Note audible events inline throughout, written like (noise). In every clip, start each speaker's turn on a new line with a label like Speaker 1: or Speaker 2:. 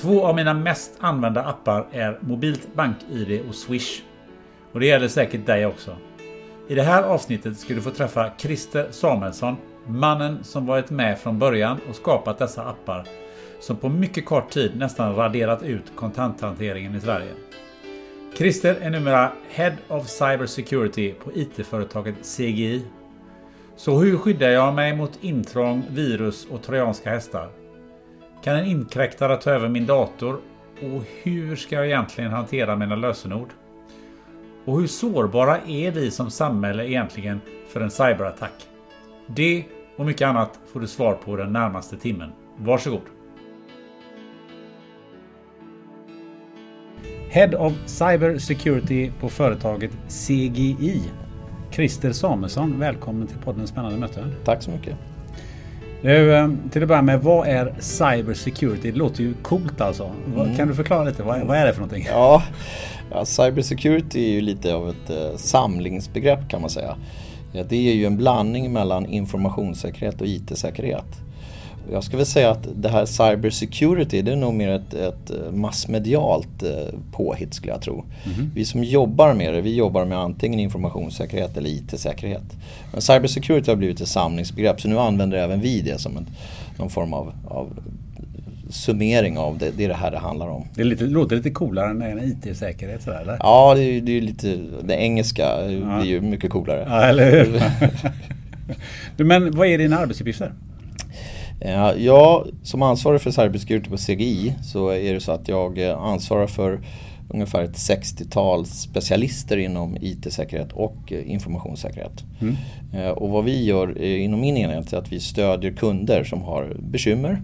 Speaker 1: Två av mina mest använda appar är mobilt BankID och Swish. Och det gäller säkert dig också. I det här avsnittet ska du få träffa Christer Samuelsson, mannen som varit med från början och skapat dessa appar som på mycket kort tid nästan raderat ut kontanthanteringen i Sverige. Christer är numera Head of Cyber Security på IT-företaget CGI. Så hur skyddar jag mig mot intrång, virus och trojanska hästar? Kan en inkräktare ta över min dator? Och hur ska jag egentligen hantera mina lösenord? Och hur sårbara är vi som samhälle egentligen för en cyberattack? Det och mycket annat får du svar på den närmaste timmen. Varsågod! Head of Cyber Security på företaget CGI. Christer Samuelsson, välkommen till podden Spännande möten.
Speaker 2: Tack så mycket.
Speaker 1: Nu, eh, till att börja med, vad är cyber security? Det låter ju coolt alltså. Vad- Kan du förklara lite? Vad, vad är det för någonting?
Speaker 2: Ja, ja cyber security är ju lite av ett eh, samlingsbegrepp kan man säga. Ja, det är ju en blandning mellan informationssäkerhet och IT-säkerhet. Jag skulle väl säga att det här cyber security det är nog mer ett, ett eh, massmedialt eh, påhitt skulle jag tro. Vi som jobbar med det, vi jobbar med antingen informationssäkerhet eller IT-säkerhet. Men cyber security har blivit ett samlingsbegrepp så nu använder även vi det som en, någon form av, av summering av det. Det är det här det handlar om.
Speaker 1: Det, är lite, det låter lite coolare än IT-säkerhet sådär eller?
Speaker 2: Ja, det är, ju- är lite, det engelska blir ju mycket coolare.
Speaker 1: Ja, eller hur? Du, (laughs) Men vad är dina arbetsuppgifter?
Speaker 2: Ja, jag som ansvarig för cybersecurity på CGI så är det så att jag eh, ansvarar för ungefär ett 60-tal specialister inom IT-säkerhet och eh, informationssäkerhet. Eh, Och vad vi gör eh, inom min enhet är att vi stödjer kunder som har bekymmer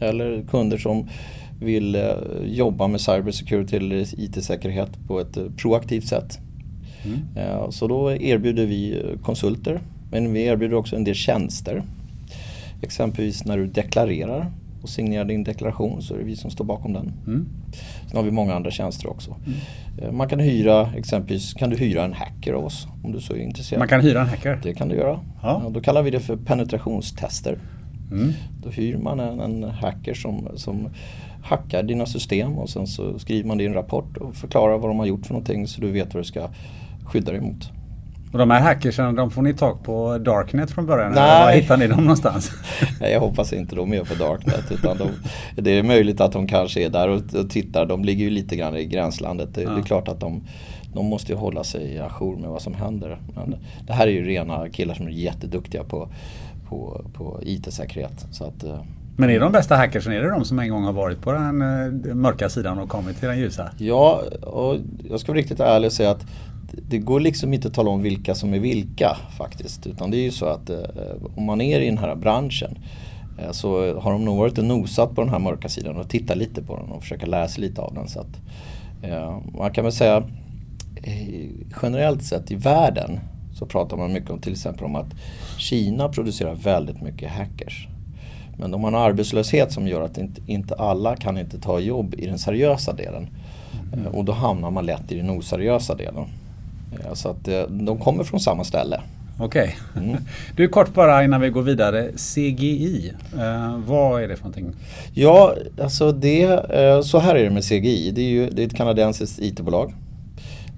Speaker 2: eller kunder som vill eh, jobba med cybersecurity eller IT-säkerhet på ett eh, proaktivt sätt. Eh, Så då erbjuder vi eh, konsulter men vi erbjuder också en del tjänster. Exempelvis när du deklarerar och signerar din deklaration så är det vi som står bakom den. Sen har vi många andra tjänster också. Eh, Man kan hyra, exempelvis kan du hyra en hacker av oss om du så är intresserad.
Speaker 1: Man kan hyra en hacker?
Speaker 2: Det kan du göra.
Speaker 1: Ja.
Speaker 2: Ja, då kallar vi det för penetrationstester.
Speaker 1: Mm.
Speaker 2: Då hyr man en, en hacker som, som hackar dina system och sen så skriver man din rapport och förklarar vad de har gjort för någonting så du vet vad du ska skydda dig mot.
Speaker 1: Och de här hackersen, de får ni tag på Darknet från början?
Speaker 2: Nej.
Speaker 1: Var hittar ni dem någonstans? (laughs)
Speaker 2: Nej, jag hoppas inte de är på Darknet. Utan de, det är möjligt att de kanske är där och, och tittar. De ligger ju lite grann i gränslandet. Det, det är klart att de, de måste ju hålla sig ajour med vad som händer. Men det här är ju rena killar som är jätteduktiga på, på, på IT-säkerhet. Så att, eh,
Speaker 1: Men är de bästa hackersen, är det de som en gång har varit på den eh, mörka sidan och kommit till den ljusa?
Speaker 2: Ja, och jag ska vara riktigt ärlig och säga att det- går liksom inte att tala om vilka som är vilka faktiskt. Utan det är ju så att eh, om man är i den här branschen eh, så har de nog varit och nosat på den här mörka sidan och tittat lite på den och försöka lära sig lite av den. Så att, eh, man kan väl säga eh, generellt sett i världen så pratar man mycket om till exempel om att Kina producerar väldigt mycket hackers. Men de har en arbetslöshet som gör att inte, inte alla kan inte ta jobb i den seriösa delen. Mm. Och då hamnar man lätt i den oseriösa delen. Eh, Så att eh, de kommer från samma ställe.
Speaker 1: Okej. Okay. Mm. (laughs) Du kort bara innan vi går vidare. CGI, eh, vad är det för någonting?
Speaker 2: Ja, alltså det, eh, så här är det med CGI. Det är, ju, det är ett kanadensiskt IT-bolag.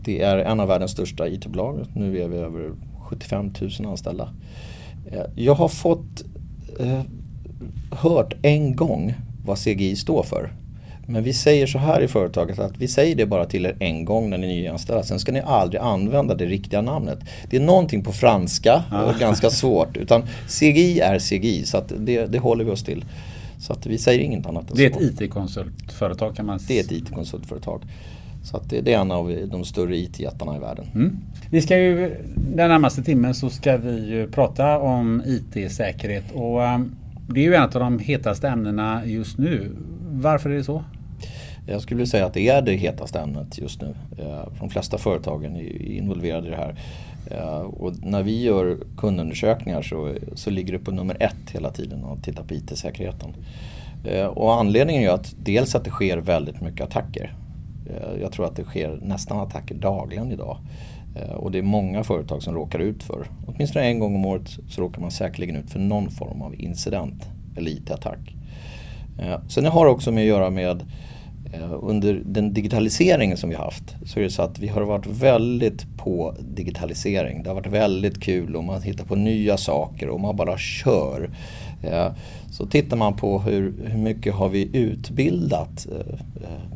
Speaker 2: Det är en av världens största IT-bolag. Nu är vi över 75 000 anställda. Eh, jag har fått eh, hört en gång vad CGI står för. Men vi säger så här i företaget att vi säger det bara till er en gång när ni nyanställer. Sen ska ni aldrig använda det riktiga namnet. Det är någonting på franska och ganska svårt. Utan CGI är CGI så det, det håller vi oss till. Så att vi säger inget annat.
Speaker 1: Det är ett IT-konsultföretag kan man säga.
Speaker 2: Det är ett IT-konsultföretag. Så det, det, är en av de större IT-jättarna i världen. Mm.
Speaker 1: Vi ska ju, den närmaste timmen så ska vi prata om IT-säkerhet. Och um, det är ju en av de hetaste ämnena just nu. Varför är det så?
Speaker 2: Jag skulle säga att det är det hetaste ämnet just nu. Eh, de flesta företagen är involverade i det här. Eh, och när vi gör kundundersökningar så, så ligger det på nummer ett hela tiden att titta på IT-säkerheten. Eh, och anledningen är att dels att det sker väldigt mycket attacker. Jag tror att det sker nästan attacker dagligen idag. Och det är många företag som råkar ut för, åtminstone en gång om året så råkar man säkerligen ut för någon form av incident eller IT-attack. Sen har det också med att göra med Eh, under den digitaliseringen som vi haft så är det så att vi har varit väldigt på digitalisering. Det har varit väldigt kul och man hittar på nya saker och man bara kör. Eh, så tittar man på hur, hur mycket har vi utbildat eh,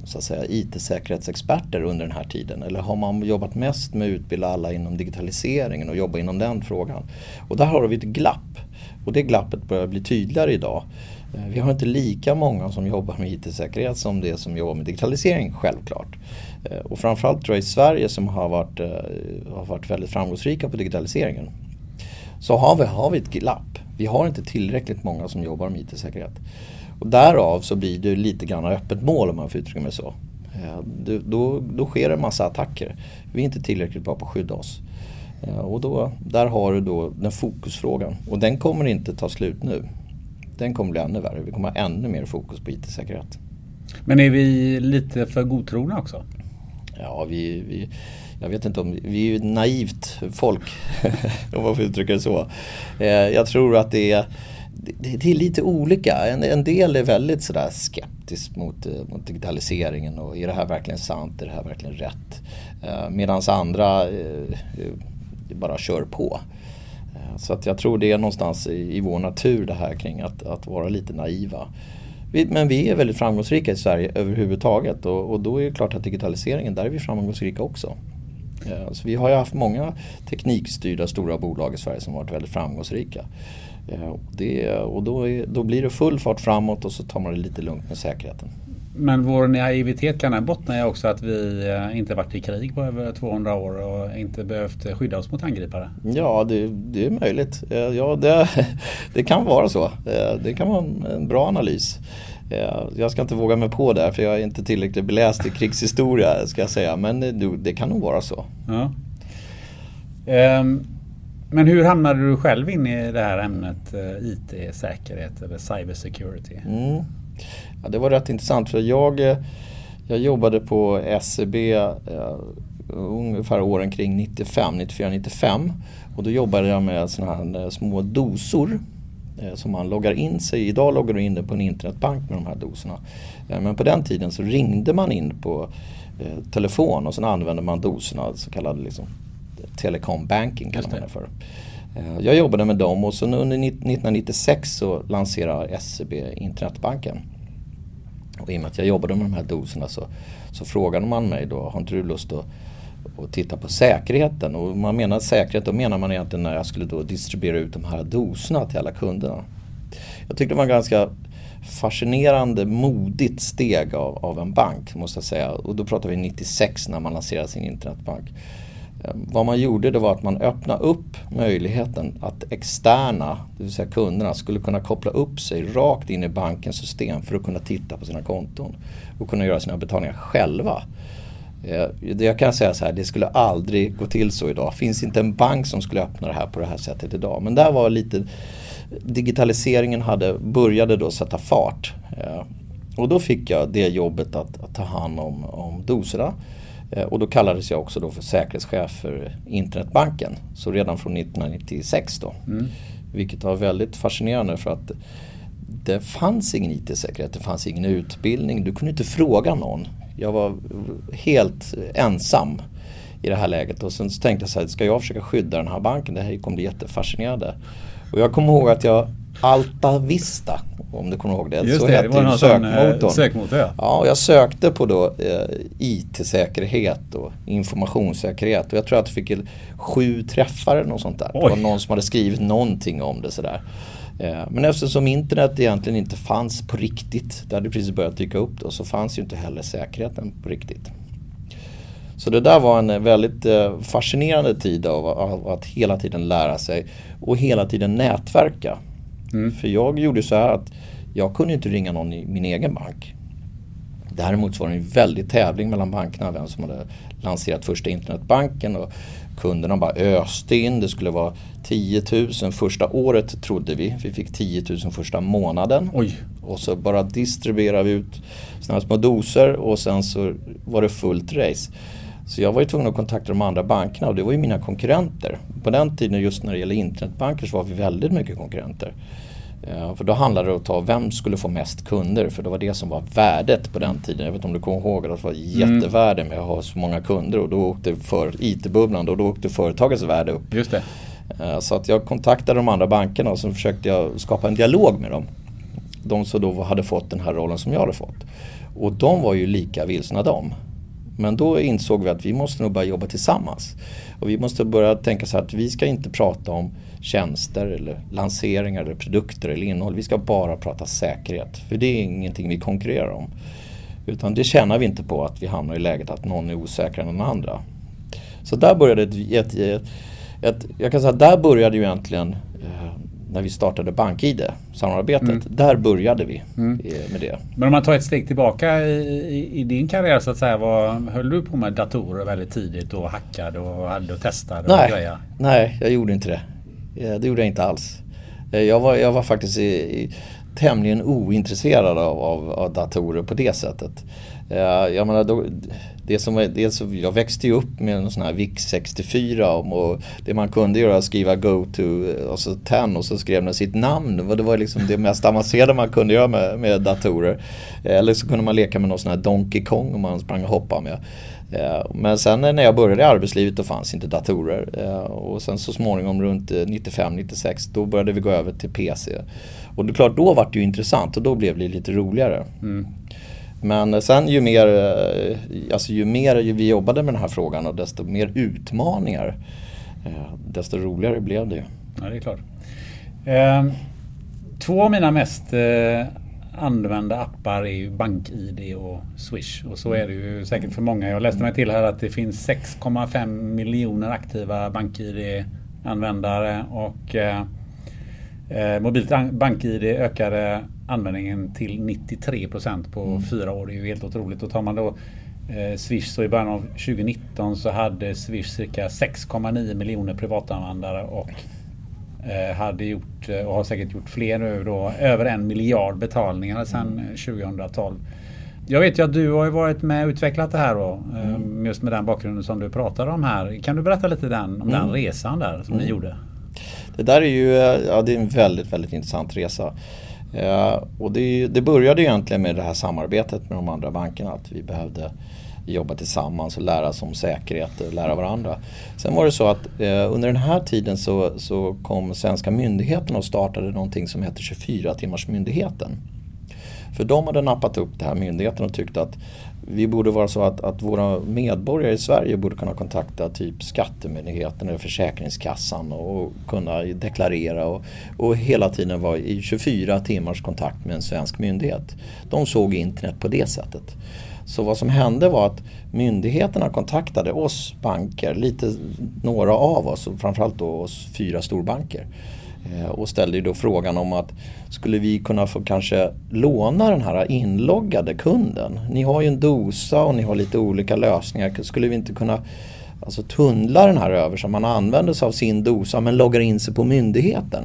Speaker 2: så att säga, IT-säkerhetsexperter under den här tiden? Eller har man jobbat mest med att utbilda alla inom digitaliseringen och jobba inom den frågan? Och där har vi ett glapp. Och det glappet börjar bli tydligare idag. Eh, vi har inte lika många som jobbar med IT-säkerhet som det som jobbar med digitalisering, självklart. Eh, och framförallt tror jag i Sverige som har varit, eh, har varit väldigt framgångsrika på digitaliseringen så har vi, har vi ett glapp. Vi har inte tillräckligt många som jobbar med IT-säkerhet. Och därav så blir det lite grann öppet mål om man får uttrycka mig så. Då, då sker det en massa attacker. Vi är inte tillräckligt bra på att skydda oss. Och då, där har du då den fokusfrågan. Och den kommer inte ta slut nu den kommer bli ännu värre. Vi kommer ha ännu mer fokus på IT-säkerhet.
Speaker 1: Men är vi lite för godtrogna också?
Speaker 2: Ja, vi, vi, jag vet inte om, vi är ju naivt folk (laughs) om man får uttrycka det så. Eh, jag tror att det är, det, det är lite olika. En, en, del är väldigt sådär skeptisk mot, eh, mot digitaliseringen och är det här verkligen sant? Är det här verkligen rätt? Eh, Medan andra bara kör på. Så att jag tror det är någonstans i, i vår natur det här kring att, att vara lite naiva. Vi, men vi är väldigt framgångsrika i Sverige överhuvudtaget och, och då är det klart att digitaliseringen, där är vi framgångsrika också. Så vi har ju haft många teknikstyrda stora bolag i Sverige som varit väldigt framgångsrika. Det, och då, är, då blir det full fart framåt och så tar man det lite lugnt med säkerheten.
Speaker 1: Men vår naivitet kan den bottna i också att vi eh, inte varit i krig på över 200 år och inte behövt skydda oss mot angripare?
Speaker 2: Ja, det, det är möjligt. Eh, ja, det, (laughs) det, kan vara så. Eh, det kan vara en bra analys. Jag ska inte våga mig på det för jag är inte tillräckligt beläst i krigshistoria ska jag säga. Men det, det kan nog vara så. Ja.
Speaker 1: Um, men hur hamnade du själv in i det här ämnet IT-säkerhet eller cybersecurity? Mm.
Speaker 2: Ja, det var rätt intressant för jag, eh, jag jobbade på SEB eh, ungefär åren kring 95, 94-95. Och då jobbade jag med sådana här eh, små dosor eh, som man loggar in sig Idag loggar du in dig på en internetbank med de här doserna. Eh, men på den tiden så ringde man in på telefon och sen använde man doserna, så kallad liksom, telecom banking kallar man det för. Jag jobbade med dem och sen under 1996 så lanserade SEB internetbanken. Och i och med att jag jobbade med de här doserna så, så frågade man mig då, har inte du lust att, och titta på säkerheten? Och man menar säkerhet, då menar man egentligen när jag skulle då distribuera ut de här doserna till alla kunderna. Jag tyckte det var en ganska fascinerande, modigt steg av, av en bank måste jag säga. Och då pratar vi 96 när man lanserade sin internetbank. Vad man gjorde det var att man öppnade upp möjligheten att externa, det vill säga kunderna, skulle kunna koppla upp sig rakt in i bankens system för att kunna titta på sina konton och kunna göra sina betalningar själva. Eh, jag kan säga så här, det skulle aldrig gå till så idag. Det finns inte en bank som skulle öppna det här på det här sättet idag. Men där var lite, digitaliseringen hade, började då sätta fart. Eh, och då fick jag det jobbet att, att ta hand om, om doserna och då kallades jag också då för säkerhetschef för internetbanken. Så redan från 1996 då. Mm. Vilket var väldigt fascinerande för att det fanns ingen IT-säkerhet, det fanns ingen utbildning. Du kunde inte fråga någon. Jag var helt ensam i det här läget. Och sen så tänkte jag så här, ska jag försöka skydda den här banken? Det här kommer bli jättefascinerande. Och jag kommer ihåg att jag Alta Vista, om du kommer ihåg det.
Speaker 1: Just så det, det var någon sökmotorn. sökmotor ja.
Speaker 2: ja, jag sökte på då eh, IT-säkerhet och informationssäkerhet. Och jag tror att jag fick sju träffar eller något sånt där. Oj. Det var någon som hade skrivit någonting om det sådär. Eh, men eftersom internet egentligen inte fanns på riktigt, det hade precis börjat dyka upp då, så fanns ju inte heller säkerheten på riktigt. Så det där var en väldigt eh, fascinerande tid av att hela tiden lära sig och hela tiden nätverka. Mm. För jag gjorde så här att jag kunde inte ringa någon i min egen bank. Däremot var det en väldig tävling mellan bankerna vem som hade lanserat första internetbanken och kunderna bara öste in. Det skulle vara 10 000 första året trodde vi. Vi fick 10 000 första månaden.
Speaker 1: Oj.
Speaker 2: Och så bara distribuerade vi ut sådana små doser och sen så var det fullt race. Så jag var ju tvungen att kontakta de andra bankerna och det var ju mina konkurrenter. På den tiden just när det gäller internetbanker så var vi väldigt mycket konkurrenter. Ja, för då handlade det om att ta vem skulle få mest kunder för det var det som var värdet på den tiden. Jag vet inte om du kommer ihåg att det var jättevärde med att ha så många kunder och då åkte för IT-bubblan och då åkte företagets värde upp.
Speaker 1: Just det.
Speaker 2: Så att jag kontaktade de andra bankerna och så försökte jag skapa en dialog med dem. De som då hade fått den här rollen som jag hade fått. Och de var ju lika vilsna de. Men då insåg vi att vi måste nog börja jobba tillsammans. Och vi måste börja tänka så här att vi ska inte prata om tjänster eller lanseringar eller produkter eller innehåll. Vi ska bara prata säkerhet. För det är ingenting vi konkurrerar om. Utan det tjänar vi inte på att vi hamnar i läget att någon är osäkrare än den andra. Så där började ett, ett, ett, ett jag kan säga där började ju egentligen eh, när vi startade BankID-samarbetet. Mm. Där började vi mm. med det.
Speaker 1: Men om man tar ett steg tillbaka i, i, din karriär så att säga. Vad, höll du på med datorer väldigt tidigt och hackade och hade och testade?
Speaker 2: Nej,
Speaker 1: och grejer?
Speaker 2: nej jag gjorde inte det. Det gjorde jag inte alls. Eh, jag var, jag var faktiskt i, i, tämligen ointresserad av, av, av, datorer på det sättet. Eh, jag menar, då, det som, var, dels, jag växte ju upp med en sån här VIX64 och det man kunde göra var att skriva go to och så 10 och så skrev den sitt namn. Det var liksom det mest avancerade man kunde göra med, med datorer. Eh, eller så kunde man leka med någon sån här Donkey Kong om man sprang och hoppade med. Eh, men sen när jag började i arbetslivet då fanns inte datorer. Eh, och sen så småningom runt 95-96 då började vi gå över till PC. Och det är klart, då var det ju intressant och då blev det lite roligare. Mm. Men sen ju mer, eh, alltså ju mer vi jobbade med den här frågan och desto mer utmaningar eh, desto roligare blev det ju.
Speaker 1: Ja, det är klart. Ehm, två av mina mest eh, använda appar är ju BankID och Swish. Och så är det ju säkert för många. Jag läste mig till här att det finns 6,5 miljoner aktiva BankID-användare och eh mobilt BankID ökade användningen till 93 procent på mm. fyra år. Det är ju helt otroligt. Och tar man då eh, Swish så i början av 2019 så hade Swish cirka 6,9 miljoner privatanvändare och Eh, hade gjort eh, och har säkert gjort fler nu då. Över en miljard betalningar sedan 2012. Jag vet ju att du har varit med och utvecklat det här då. Mm. Just med den bakgrunden som du pratar om här. Kan du berätta lite den, om mm. den resan där som mm. ni gjorde?
Speaker 2: Det där är ju ja, det är en väldigt, väldigt intressant resa. Eh, och det, det började egentligen med det här samarbetet med de andra bankerna. Att vi behövde jobba tillsammans och lära oss om säkerhet och lära varandra. Sen var det så att eh, under den här tiden så, så kom svenska myndigheterna och startade någonting som heter 24 timmars myndigheten. För de hade nappat upp det här myndigheten och tyckte att vi borde vara så att, att våra medborgare i Sverige borde kunna kontakta typ Skattemyndigheten eller Försäkringskassan och kunna deklarera och, och hela tiden vara i 24 timmars kontakt med en svensk myndighet. De såg internet på det sättet. Så vad som hände var att myndigheterna kontaktade oss banker, lite några av oss och framförallt då oss fyra storbanker Eh, och ställde då frågan om att skulle vi kunna få kanske låna den här inloggade kunden? Ni har ju en dosa och ni har lite olika lösningar. Skulle vi inte kunna alltså, tunnla den här över så man använder sig av sin dosa men loggar in sig på myndigheten?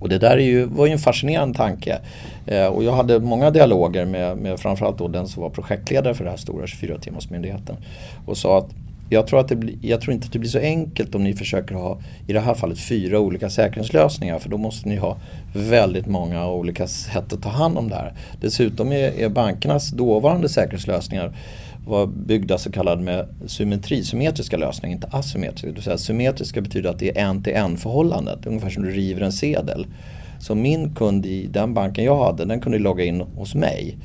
Speaker 2: Och det där är ju, var ju en fascinerande tanke. Eh, och jag hade många dialoger med, med framförallt då den som var projektledare för den här stora 24-timmarsmyndigheten. Och sa att jag tror, att det bli, jag tror inte att det blir så enkelt om ni försöker ha, i det här fallet, fyra olika säkerhetslösningar. För då måste ni ha väldigt många olika sätt att ta hand om det här. Dessutom är, är bankernas dåvarande säkerhetslösningar var byggda så kallade med symmetri, symmetriska lösningar, inte asymmetriska. Det vill säga, symmetriska betyder att det är en till en förhållandet, ungefär som du river en sedel. Så min kund i den banken jag hade, den kunde logga in hos mig.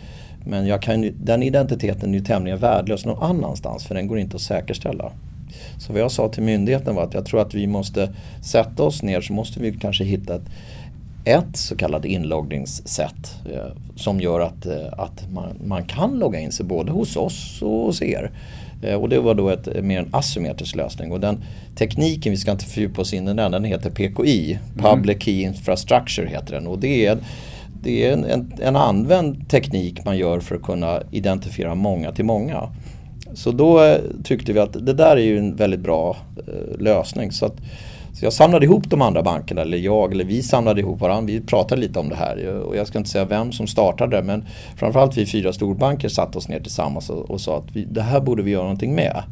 Speaker 2: Men jag kan, den identiteten är ju tämligen värdelös någon annanstans för den går inte att säkerställa. Så vad jag sa till myndigheten var att jag tror att vi måste sätta oss ner så måste vi kanske hitta ett, ett så kallat inloggningssätt eh, som gör att, eh, att man, man, kan logga in sig både hos oss och hos er. Eh, och det var då ett, mer en asymmetrisk lösning och den tekniken, vi ska inte fördjupa oss in i den, den heter PKI, mm. Public Key Infrastructure heter den och det är det är en, en, en, använd teknik man gör för att kunna identifiera många till många. Så då eh, tyckte vi att det där är ju en väldigt bra eh, lösning. Så, att, så jag samlade ihop de andra bankerna, eller jag, eller vi samlade ihop varandra. Vi pratade lite om det här och jag ska inte säga vem som startade det men framförallt vi fyra storbanker satte oss ner tillsammans och, och sa att vi, det här borde vi göra någonting med.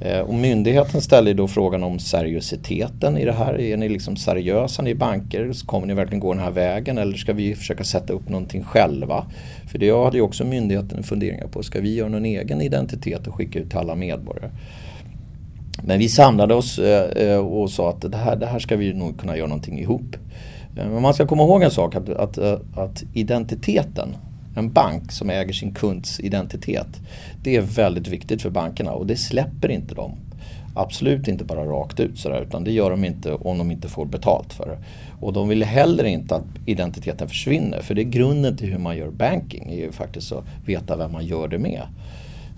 Speaker 2: Eh, och myndigheten ställer då frågan om seriositeten i det här. Är ni liksom seriösa ni banker? Kommer ni verkligen gå den här vägen eller ska vi försöka sätta upp någonting själva? För det hade ju också myndigheten funderingar på. Ska vi göra någon egen identitet och skicka ut till alla medborgare? Men vi samlade oss eh, eh, och sa att det här, det här ska vi nog kunna göra någonting ihop. Men man ska komma ihåg en sak att, att, att identiteten en bank som äger sin kunds identitet. Det är väldigt viktigt för bankerna och det släpper inte de. Absolut inte bara rakt ut sådär utan det gör de inte om de inte får betalt för det. Och de vill heller inte att identiteten försvinner för det är grunden till hur man gör banking. är ju faktiskt att veta vem man gör det med.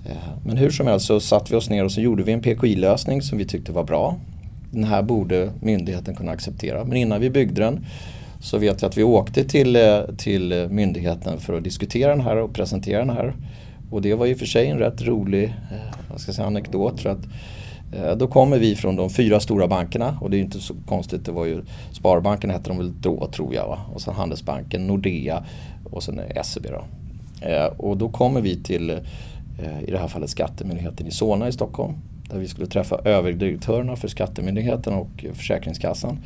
Speaker 2: Eh, men hur som helst så satte vi oss ner och så gjorde vi en PKI-lösning som vi tyckte var bra. Den här borde myndigheten kunna acceptera. Men innan vi byggde den så vet jag att vi åkte till, eh, till myndigheten för att diskutera den här och presentera den här. Och det var i och för sig en rätt rolig eh, vad ska jag säga, anekdot. För att, eh, då kommer vi från de fyra stora bankerna och det är inte så konstigt. Det var ju Sparbanken hette de väl då tror jag. Va? Och sen Handelsbanken, Nordea och sen SEB. Då. Och då kommer vi till i det här fallet Skattemyndigheten i Solna i Stockholm. Där vi skulle träffa överdirektörerna för Skattemyndigheten och Försäkringskassan.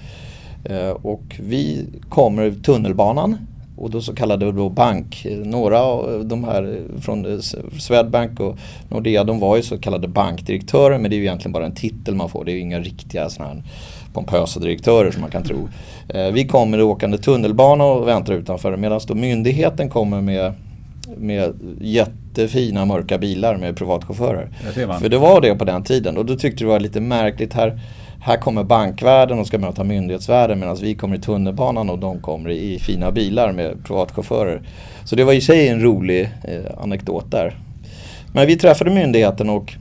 Speaker 2: Eh, och vi kommer tunnelbanan och då så kallade då bank, några av de här från Swedbank och Nordea de var ju så kallade bankdirektörer men det är ju egentligen bara en titel man får. Det är ju inga riktiga sådana här pompösa direktörer som man kan tro. Eh, vi kommer åkande tunnelbana och väntar utanför medan då myndigheten kommer med, med jättefina mörka bilar med privatchaufförer. För det var det på den tiden och då tyckte det var lite märkligt här här kommer bankvärlden och ska möta myndighetsvärlden medan vi kommer i tunnelbanan och de kommer i fina bilar med privatchaufförer. Så det var i sig en rolig eh, anekdot där. Men vi träffade myndigheten och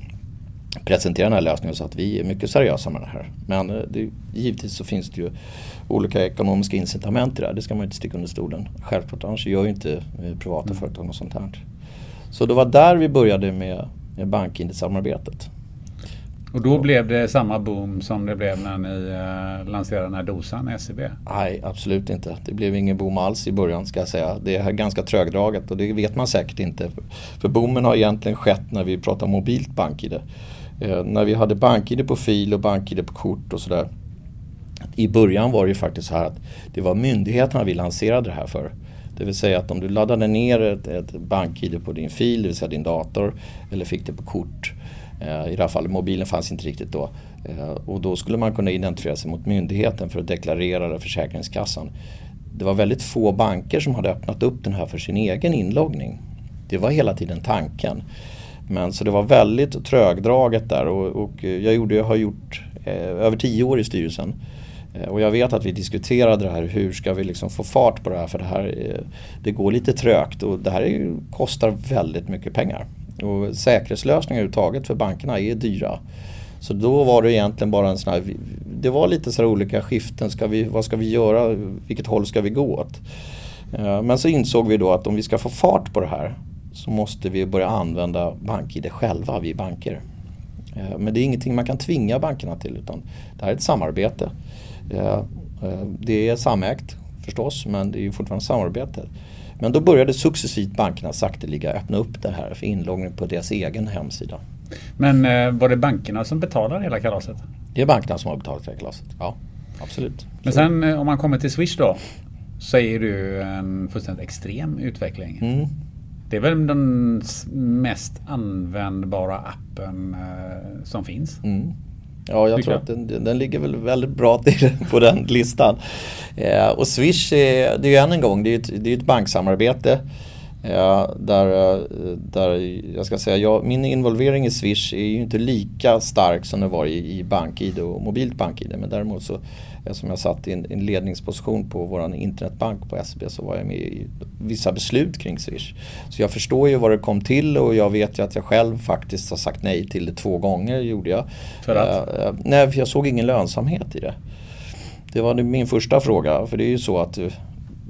Speaker 2: presenterade den här lösningen sa att vi är mycket seriösa med det här. Men eh, det, givetvis så finns det ju olika ekonomiska incitament i det här. Det ska man inte sticka under stolen. Självklart, annars gör ju inte eh, privata mm. företag något sånt här. Så det var där vi började med, med bankindex-samarbetet.
Speaker 1: Och då blev det samma boom som det blev när ni eh, lanserade den här dosan SEB?
Speaker 2: Nej, absolut inte. Det blev ingen boom alls i början ska jag säga. Det är ganska trögdraget och det vet man säkert inte. För boomen har egentligen skett när vi pratar mobilt BankID. Eh, när vi hade BankID på fil och BankID på kort och sådär. I början var det ju faktiskt så här att det var myndigheterna vi lanserade det här för. Det vill säga att om du laddade ner ett, ett BankID på din fil, det vill säga din dator, eller fick det på kort Eh, I det här fallet, mobilen fanns inte riktigt då. Eh, och då skulle man kunna identifiera sig mot myndigheten för att deklarera det Försäkringskassan. Det var väldigt få banker som hade öppnat upp den här för sin egen inloggning. Det var hela tiden tanken. Men så det var väldigt trögdraget där och, och jag, gjorde, jag har gjort eh, över tio år i styrelsen. Eh, och jag vet att vi diskuterade det här, hur ska vi liksom få fart på det här för det här eh, det går lite trögt och det här är, kostar väldigt mycket pengar. Och säkerhetslösningar överhuvudtaget för bankerna är dyra. Så då var det egentligen bara en sån här, det var lite så olika skiften. Ska vi, vad ska vi göra? Vilket håll ska vi gå åt? Eh, men så insåg vi då att om vi ska få fart på det här så måste vi börja använda BankID själva, vi banker. Eh, men det är ingenting man kan tvinga bankerna till utan det här är ett samarbete. Eh, det är samägt förstås, men det är fortfarande samarbete. Men då började successivt bankerna sakteliga öppna upp det här för inloggning på deras egen hemsida.
Speaker 1: Men eh, var det bankerna som betalar hela kalaset?
Speaker 2: Det är bankerna som har betalat hela kalaset, ja. Absolut.
Speaker 1: Men sen eh, om man kommer till Swish då. Så är du en fullständigt extrem utveckling.
Speaker 2: Mm.
Speaker 1: Det är väl den mest användbara appen eh, som finns.
Speaker 2: Mm. Ja, jag tror
Speaker 1: jag.
Speaker 2: att den, den ligger väl väldigt bra till (laughs) på den listan. Eh, och Swish, är, det är ju än en gång, det är ett, det är ett banksamarbete. Eh, där, eh, där jag ska säga, jag, min involvering i Swish är ju inte lika stark som det var i, i BankID och mobilt BankID. Men däremot så, eftersom jag satt i en, en ledningsposition på vår internetbank på SEB så var jag med i vissa beslut kring Swish. Så jag förstår ju vad det kom till och jag vet ju att jag själv faktiskt har sagt nej till det två gånger, gjorde jag.
Speaker 1: För att?
Speaker 2: Eh, eh, nej, för jag såg ingen lönsamhet i det. Det var min första fråga, för det är ju så att eh,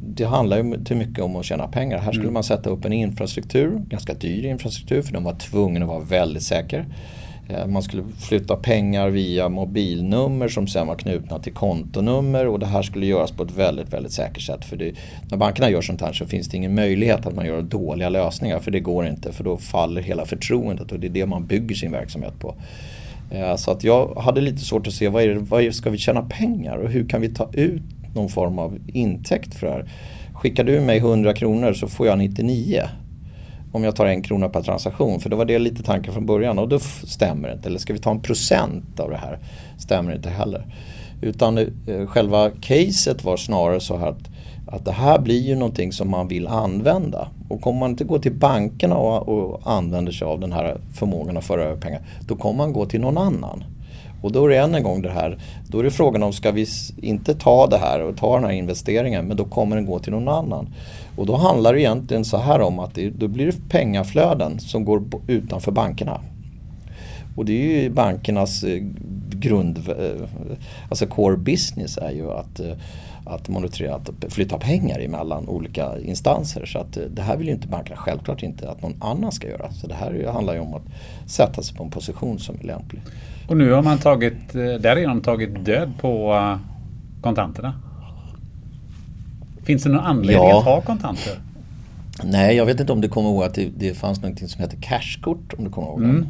Speaker 2: det handlar ju till mycket om att tjäna pengar. Här skulle man sätta upp en infrastruktur, ganska dyr infrastruktur för de var tvungna att vara väldigt säker. Eh, Man skulle flytta pengar via mobilnummer som sen var knutna till kontonummer och det här skulle göras på ett väldigt, väldigt säkert sätt. För det, när bankerna gör sånt här så finns det ingen möjlighet att man gör dåliga lösningar för det går inte för då faller hela förtroendet och det är det man bygger sin verksamhet på. Eh, Så att jag hade lite svårt att se vad, är det, vad ska vi tjäna pengar och hur kan vi ta ut någon form av intäkt för det här. Skickar du mig 100 kronor så får jag 99 om jag tar en krona per transaktion. För då var det lite tanken från början och då stämmer det inte. Eller ska vi ta en procent av det här? Stämmer inte heller. Utan eh, själva caset var snarare så här att, att det här blir ju någonting som man vill använda. Och kommer man inte gå till bankerna och, och använder sig av den här förmågan att föra över pengar, då kommer man gå till någon annan. Och då är det än en gång det här, då är det frågan om ska vi inte ta det här och ta den här investeringen men då kommer den gå till någon annan. Och då handlar det egentligen så här om att det, då blir det pengaflöden som går utanför bankerna. Och det är ju bankernas eh, grund, eh, alltså core business är ju att, eh, att monitorera, att flytta pengar emellan olika instanser. Så att det här vill ju inte bankerna självklart inte att någon annan ska göra. Så det här handlar ju om att sätta sig på en position som är lämplig.
Speaker 1: Och nu har man tagit, eh, därigenom tagit död på eh, kontanterna. Finns det någon anledning
Speaker 2: Ja.
Speaker 1: att ha kontanter?
Speaker 2: Nej, jag vet inte om du kommer ihåg att det, det fanns någonting som heter cashkort. Om du kommer ihåg
Speaker 1: Mm.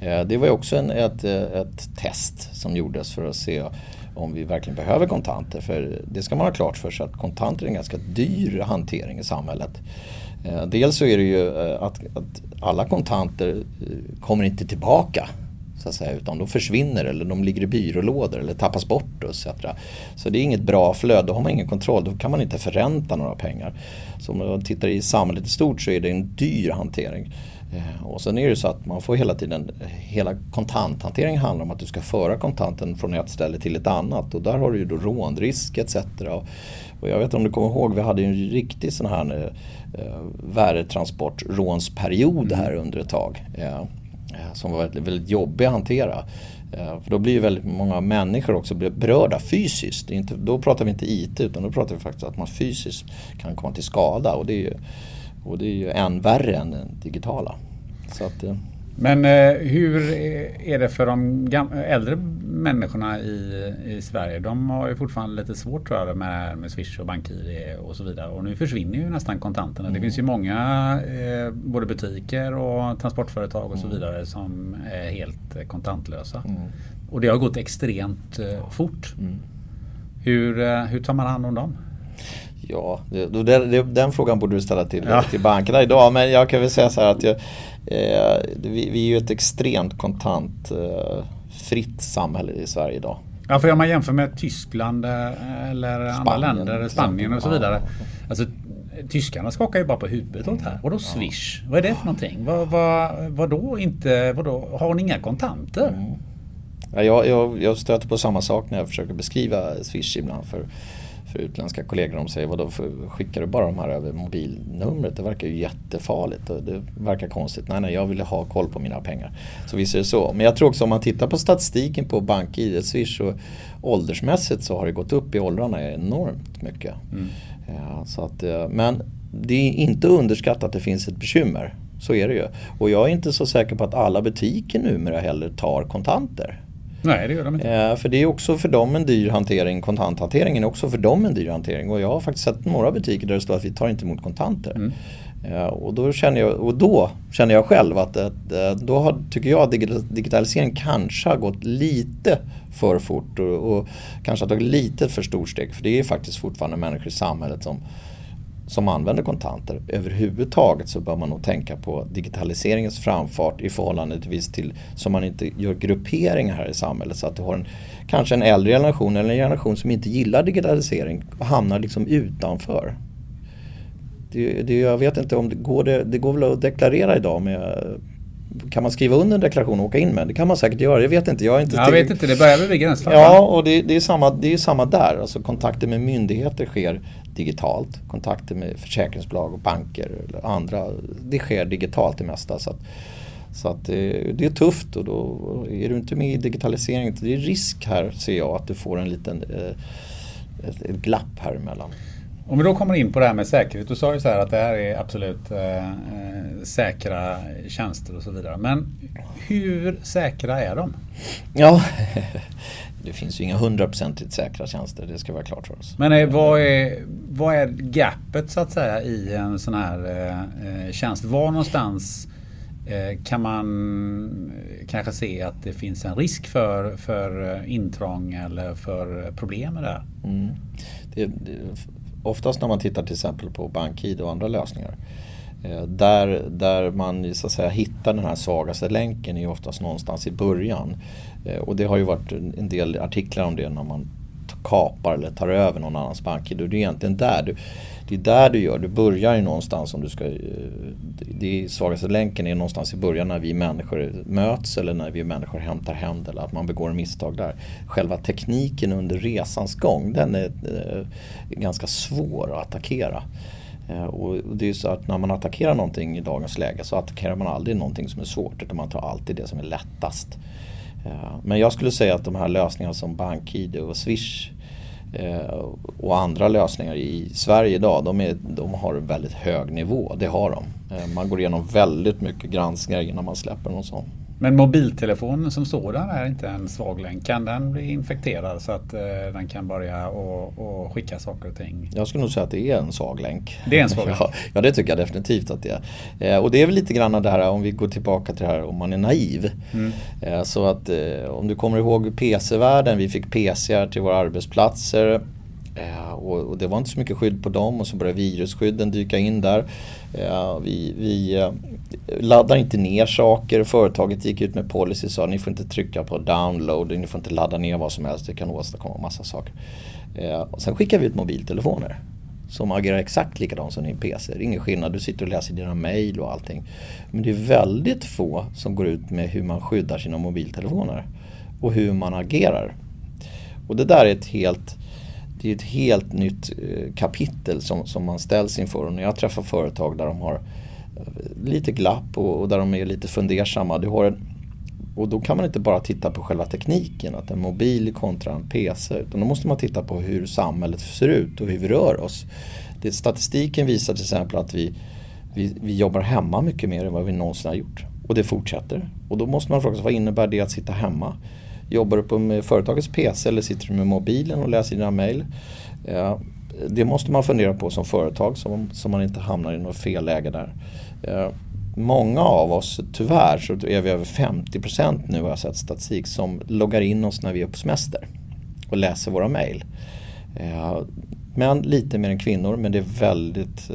Speaker 2: det. Eh, Det var ju också en, ett, ett test som gjordes för att se om vi verkligen behöver kontanter. För det ska man ha klart för sig att kontanter är en ganska dyr hantering i samhället. Dels så är det ju att, att alla kontanter kommer inte tillbaka. Så att säga, utan de försvinner eller de ligger i byrålådor eller tappas bort och etc. Så det är inget bra flöde, då har man ingen kontroll, då kan man inte förränta några pengar. Så om man tittar i samhället i stort så är det en dyr hantering. Eh, Och sen är det så att man får hela tiden, hela kontanthantering handlar om att du ska föra kontanten från ett ställe till ett annat och där har du ju då rånrisk etc. Och- jag vet inte om du kommer ihåg, vi hade ju en riktig sån här eh, värdetransportrånsperiod här under ett tag. Eh, eh, Eh, som var väldigt, väldigt jobbig att hantera. Eh, för då blir ju väldigt många människor också berörda fysiskt. Inte, då pratar vi inte IT utan då pratar vi faktiskt att man fysiskt kan komma till skada. Och det är ju, och det är ju än värre än den digitala. Så att, eh,
Speaker 1: men eh, hur är det för de äldre människorna i, i Sverige? De har ju fortfarande lite svårt tror jag med, med Swish och BankID och så vidare. Och nu försvinner ju nästan kontanterna. Det finns ju många eh, både butiker och transportföretag och så vidare som är helt eh, kontantlösa. Och det har gått extremt eh, fort. Hur, eh, hur tar man hand om dem?
Speaker 2: Ja, det, det, den frågan borde du ställa till,
Speaker 1: Ja.
Speaker 2: till bankerna idag. Men jag kan väl säga så här att jag, eh, vi, vi är ju ett extremt kontantfritt eh, fritt samhälle i Sverige idag.
Speaker 1: Ja, för om man jämför med Tyskland eh, eller andra
Speaker 2: Spanien,
Speaker 1: länder,
Speaker 2: till
Speaker 1: Spanien och så vidare. Alltså, tyskarna skakar ju bara på huvudet åt det här. Vadå Swish? Vad är det för någonting? Vad, vad, vadå inte? Vadå? Har ni inga kontanter?
Speaker 2: Ja, jag, jag, jag stöter på samma sak när jag försöker beskriva Swish ibland för, för utländska kollegor. De säger vadå, skickar du bara de här över mobilnumret? Det verkar ju jättefarligt och det verkar konstigt. Nej, nej, jag vill ha koll på mina pengar. Så visst är det så. Men jag tror också om man tittar på statistiken på BankID, Swish och åldersmässigt så har det gått upp i åldrarna enormt mycket. Ja, så att, eh, men det är inte underskattat att det finns ett bekymmer. Så är det ju. Och jag är inte så säker på att alla butiker numera heller tar kontanter.
Speaker 1: Nej, det gör de inte.
Speaker 2: Eh, för det är också för dem en dyr hantering. Kontanthanteringen är också för dem en dyr hantering. Och jag har faktiskt sett några butiker där det står att vi tar inte emot kontanter.
Speaker 1: Mm.
Speaker 2: Eh, och, då känner jag, och då känner jag själv att, att eh, då har, tycker jag att digital- digitaliseringen kanske har gått lite för fort och, och kanske har tagit lite för stort steg. För det är faktiskt fortfarande människor i samhället som som använder kontanter. Överhuvudtaget så bör man nog tänka på digitaliseringens framfart i förhållande till, så man inte gör grupperingar här i samhället. Så att du har en, kanske en äldre generation eller en generation som inte gillar digitalisering och hamnar liksom utanför. Det, det, jag vet inte om det går, det, det går väl att deklarera idag med kan man skriva under en deklaration och åka in med? Det kan man säkert göra, jag vet inte. Jag, inte
Speaker 1: Jag vet inte, det börjar väl vid gränsfall?
Speaker 2: Ja, och det, det, är samma, det är samma där. Alltså kontakter med myndigheter sker digitalt. Kontakter med försäkringsbolag och banker eller andra, det sker digitalt det mesta. Så att, så att det, det är tufft och då är du inte med i digitaliseringen, det är risk här ser jag att du får en liten eh, ett, ett glapp här emellan.
Speaker 1: Om vi då kommer in på det här med säkerhet. Du sa ju så här att det här är absolut eh, säkra tjänster och så vidare. Men hur säkra är de?
Speaker 2: Ja, det finns ju inga hundraprocentigt säkra tjänster, det ska vara klart för oss.
Speaker 1: Men eh, vad, är, vad är gapet så att säga i en sån här eh, tjänst? Var någonstans eh, kan man kanske se att det finns en risk för, för intrång eller för problem med det?
Speaker 2: Mm. det, det oftast när man tittar till exempel på BankID och andra lösningar där, där man så att säga, hittar den här svagaste länken är oftast någonstans i början. Eh, och det har ju varit en del artiklar om det när man kapar eller tar över någon annans BankID. Det är egentligen där du, det är där du gör. Du börjar ju någonstans om du ska... Eh, det svagaste länken är någonstans i början när vi människor möts eller när vi människor hämtar hem eller att man begår misstag där. Själva tekniken under resans gång den är eh, ganska svår att attackera. Och det är så att när man attackerar någonting i dagens läge så attackerar man aldrig någonting som är svårt utan man tar alltid det som är lättast. Eh, men jag skulle säga att de här lösningarna som BankID och Swish eh, och andra lösningar i Sverige idag, de, är, de har en väldigt hög nivå. Det har de. Eh, man går igenom väldigt mycket granskningar innan man släpper någon sån.
Speaker 1: Men mobiltelefonen som sådan är inte en svag länk. Kan den bli infekterad så att eh, den kan börja och, och, skicka saker och ting?
Speaker 2: Jag skulle nog säga att det är en svag länk.
Speaker 1: Det är en svag (laughs) länk?
Speaker 2: ja, ja, det tycker jag definitivt att det är. Eh, och det är väl lite grann det här om vi går tillbaka till det här om man är naiv. Mm. Eh, så att eh, om du kommer ihåg PC-världen, vi fick PC till våra arbetsplatser. Eh, och det var inte så mycket skydd på dem och så började virusskydden dyka in där. Eh, vi, vi eh, laddar inte ner saker. Företaget gick ut med policy och sa ni får inte trycka på download, ni får inte ladda ner vad som helst, det kan åstadkomma massa saker. Och sen skickar vi ut mobiltelefoner som agerar exakt likadant som din PC. Det är ingen skillnad, du sitter och läser dina mail och allting. Men det är väldigt få som går ut med hur man skyddar sina mobiltelefoner och hur man agerar. Och det där är ett helt det är ett helt nytt eh, kapitel som, som man ställs inför. Och när jag träffar företag där de har eh, lite glapp och, och där de är lite fundersamma. Du har en, och då kan man inte bara titta på själva tekniken, att en mobil kontra en PC. Utan då måste man titta på hur samhället ser ut och hur vi rör oss. Det, statistiken visar till exempel att vi, vi, vi jobbar hemma mycket mer än vad vi någonsin har gjort. Och det fortsätter. Och då måste man fråga sig, vad innebär det att sitta hemma? Jobbar du på med företagets PC eller sitter du med mobilen och läser dina mail? Eh, det måste man fundera på som företag så, så man inte hamnar i något fel läge där. Eh, många av oss, tyvärr, så är vi över 50% nu har jag sett statistik som loggar in oss när vi är på semester och läser våra mail. Eh, Män lite mer än kvinnor men det är väldigt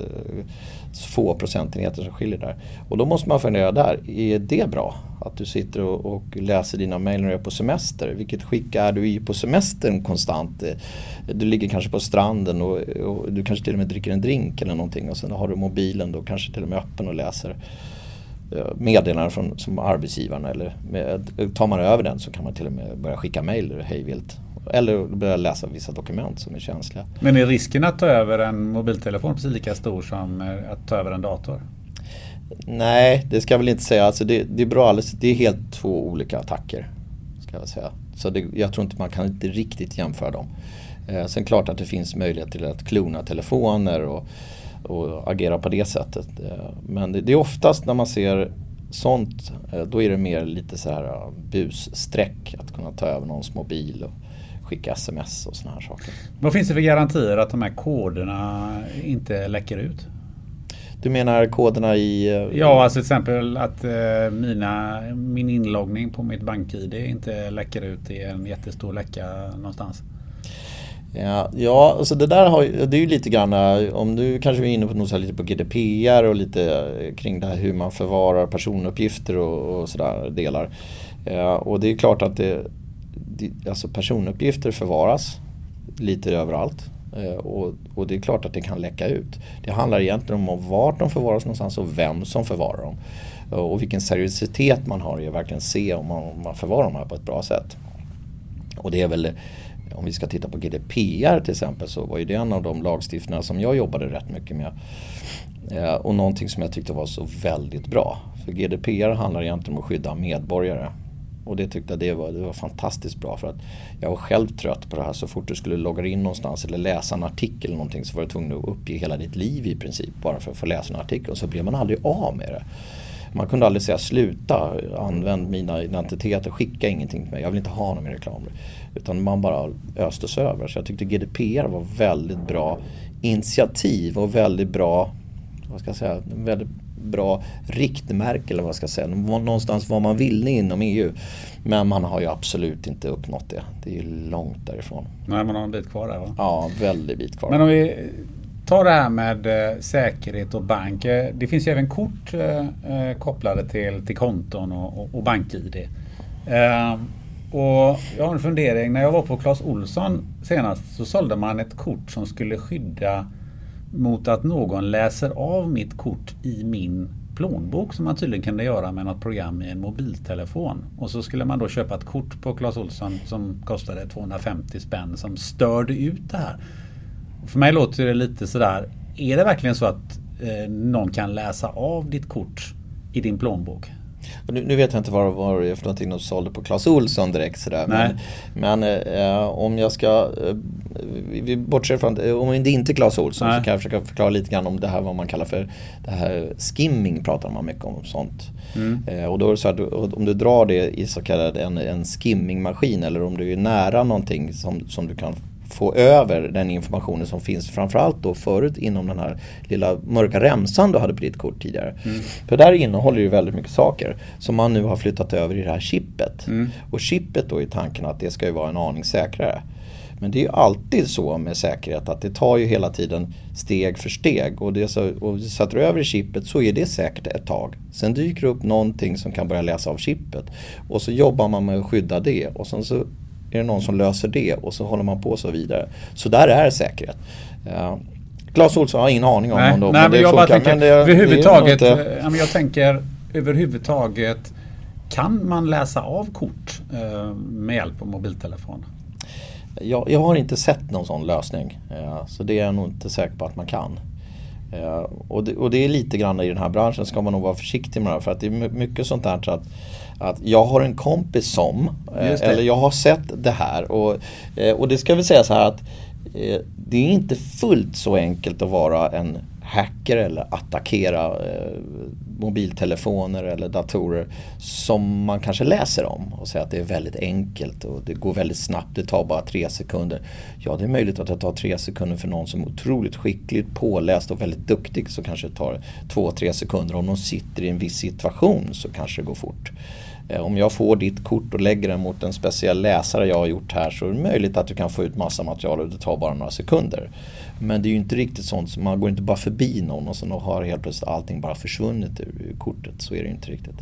Speaker 2: få procentenheter som skiljer där. Och då måste man fundera där, är det bra? Att du sitter och, och läser dina mejl när du är på semester. Vilket skick är du i på semestern konstant? Eh, du ligger kanske på stranden och, och, du kanske till och med dricker en drink eller någonting och sen har du mobilen då kanske till och med öppen och läser eh, meddelanden från som arbetsgivaren eller med, tar man över den så kan man till och med börja skicka mejl hejvilt eller börja läsa vissa dokument som är känsliga.
Speaker 1: Men är risken att ta över en mobiltelefon precis lika stor som eh, att ta över en dator?
Speaker 2: Nej, det ska jag väl inte säga. Alltså det, det är bra alldeles, det är helt två olika attacker. Ska jag säga. Så det, jag tror inte man kan inte riktigt jämföra dem. Eh, sen klart att det finns möjlighet till att klona telefoner och, och agera på det sättet. Eh, men det, det, är oftast när man ser sånt, eh, då är det mer lite så här uh, bussträck att kunna ta över någons mobil och skicka sms och såna här saker.
Speaker 1: Vad finns det för garantier att de här koderna inte läcker ut?
Speaker 2: Du menar koderna i... eh,
Speaker 1: Ja, alltså till exempel att eh, mina, min inloggning på mitt bank-id inte läcker ut i en jättestor läcka någonstans.
Speaker 2: Ja, ja alltså det där har, det är ju lite grann, eh, om du kanske är inne på här lite på GDPR och lite kring det här hur man förvarar personuppgifter och, och sådär delar. Ja, och det är klart att det, alltså personuppgifter förvaras lite överallt. Eh, och, och det är klart att det kan läcka ut. Det handlar egentligen om vart de förvaras någonstans och vem som förvarar dem. Eh, och vilken seriositet man har i att verkligen se om man, om man förvarar dem här på ett bra sätt. Och det är väl, om vi ska titta på GDPR till exempel så var ju det en av de lagstiftningar som jag jobbade rätt mycket med. Eh, och någonting som jag tyckte var så väldigt bra. För GDPR handlar egentligen om att skydda medborgare. Och det tyckte jag det var, det var fantastiskt bra för att jag var själv trött på det här. Så fort du skulle logga in någonstans eller läsa en artikel eller någonting så var du tvungen att uppge hela ditt liv i princip bara för att få läsa en artikel. Och så blev man aldrig av med det. Man kunde aldrig säga sluta, använd mina identiteter, skicka ingenting till mig, jag vill inte ha någon mer reklam. Utan man bara östes över. Så jag tyckte GDPR var väldigt bra initiativ och väldigt bra, vad ska jag säga, väldigt bra riktmärke eller vad ska jag säga. Någonstans var man ville inom EU. Men man har ju absolut inte uppnått det. Det är ju långt därifrån.
Speaker 1: Nej, man har en bit kvar där va?
Speaker 2: Ja, väldigt bit kvar.
Speaker 1: Men om vi tar det här med eh, säkerhet och bank. eh, Det finns ju även kort eh, kopplade till, till konton och, och, och bank-id. Och jag har en fundering. När jag var på Clas Olsson senast så sålde man ett kort som skulle skydda mot att någon läser av mitt kort i min plånbok som man tydligen kunde göra med något program i en mobiltelefon. Och så skulle man då köpa ett kort på Clas Olsson som kostade 250 spänn som störde ut det här. För mig låter det lite sådär. Är det verkligen så att eh, någon kan läsa av ditt kort i din plånbok?
Speaker 2: Nu, nu vet jag inte vad, vad det är för någonting de sålde på Clas Ohlson direkt sådär. Men, men eh, om jag ska, eh, vi- bortser från, eh, om det inte är Clas Ohlson
Speaker 1: Nej.
Speaker 2: så kan jag försöka förklara lite grann om det här vad man kallar för det här skimming pratar man mycket om sånt. Eh, och då är det så att om du drar det i så kallad en, en skimmingmaskin eller om du är nära någonting som, som du kan få över den informationen som finns framförallt då förut inom den här lilla mörka remsan du hade på ditt kort tidigare. För där innehåller ju väldigt mycket saker som man nu har flyttat över i det här chippet. Och chippet då är tanken att det ska ju vara en aning säkrare. Men det är ju alltid så med säkerhet att det tar ju hela tiden steg för steg. Och, det så, och sätter du över chippet så är det säkert ett tag. Sen dyker det upp någonting som kan börja läsa av chippet. Och så jobbar man med att skydda det. Och sen så är det någon som löser det och så håller man på så vidare. Så där är säkerhet. Ja. Claes Olsson har ingen aning om
Speaker 1: Nej,
Speaker 2: om de,
Speaker 1: nej,
Speaker 2: men
Speaker 1: men
Speaker 2: det
Speaker 1: jag bara tänker
Speaker 2: Men det- det
Speaker 1: överhuvudtaget.
Speaker 2: inte-
Speaker 1: eh, jag tänker överhuvudtaget. Kan man läsa av kort eh, med hjälp av mobiltelefon?
Speaker 2: Jag, jag har inte sett någon sån lösning. Eh, Så det är jag nog inte säker på att man kan. Eh, Och det, och det är lite grann i den här branschen ska man nog vara försiktig med det här. För att det är my- mycket sånt där så att, att jag har en kompis som, eh, eller jag har sett det här. Och, eh, och det ska vi säga så här att eh, det är inte fullt så enkelt att vara en hacker eller attackera mobiltelefoner eller datorer som man kanske läser om och säger att det är väldigt enkelt och det går väldigt snabbt, det tar bara tre sekunder. Ja, det är möjligt att det tar tre sekunder för någon som är otroligt skickligt påläst och väldigt duktig så kanske det tar två, tre sekunder. Om de sitter i en viss situation så kanske det går fort. Eh, Om jag får ditt kort och lägger den mot en speciell läsare jag har gjort här så är det möjligt att du kan få ut massa material och det tar bara några sekunder. Men det är ju inte riktigt sånt, så man går inte bara förbi någon och så har helt plötsligt allting bara försvunnit ur kortet. Så är det ju inte riktigt.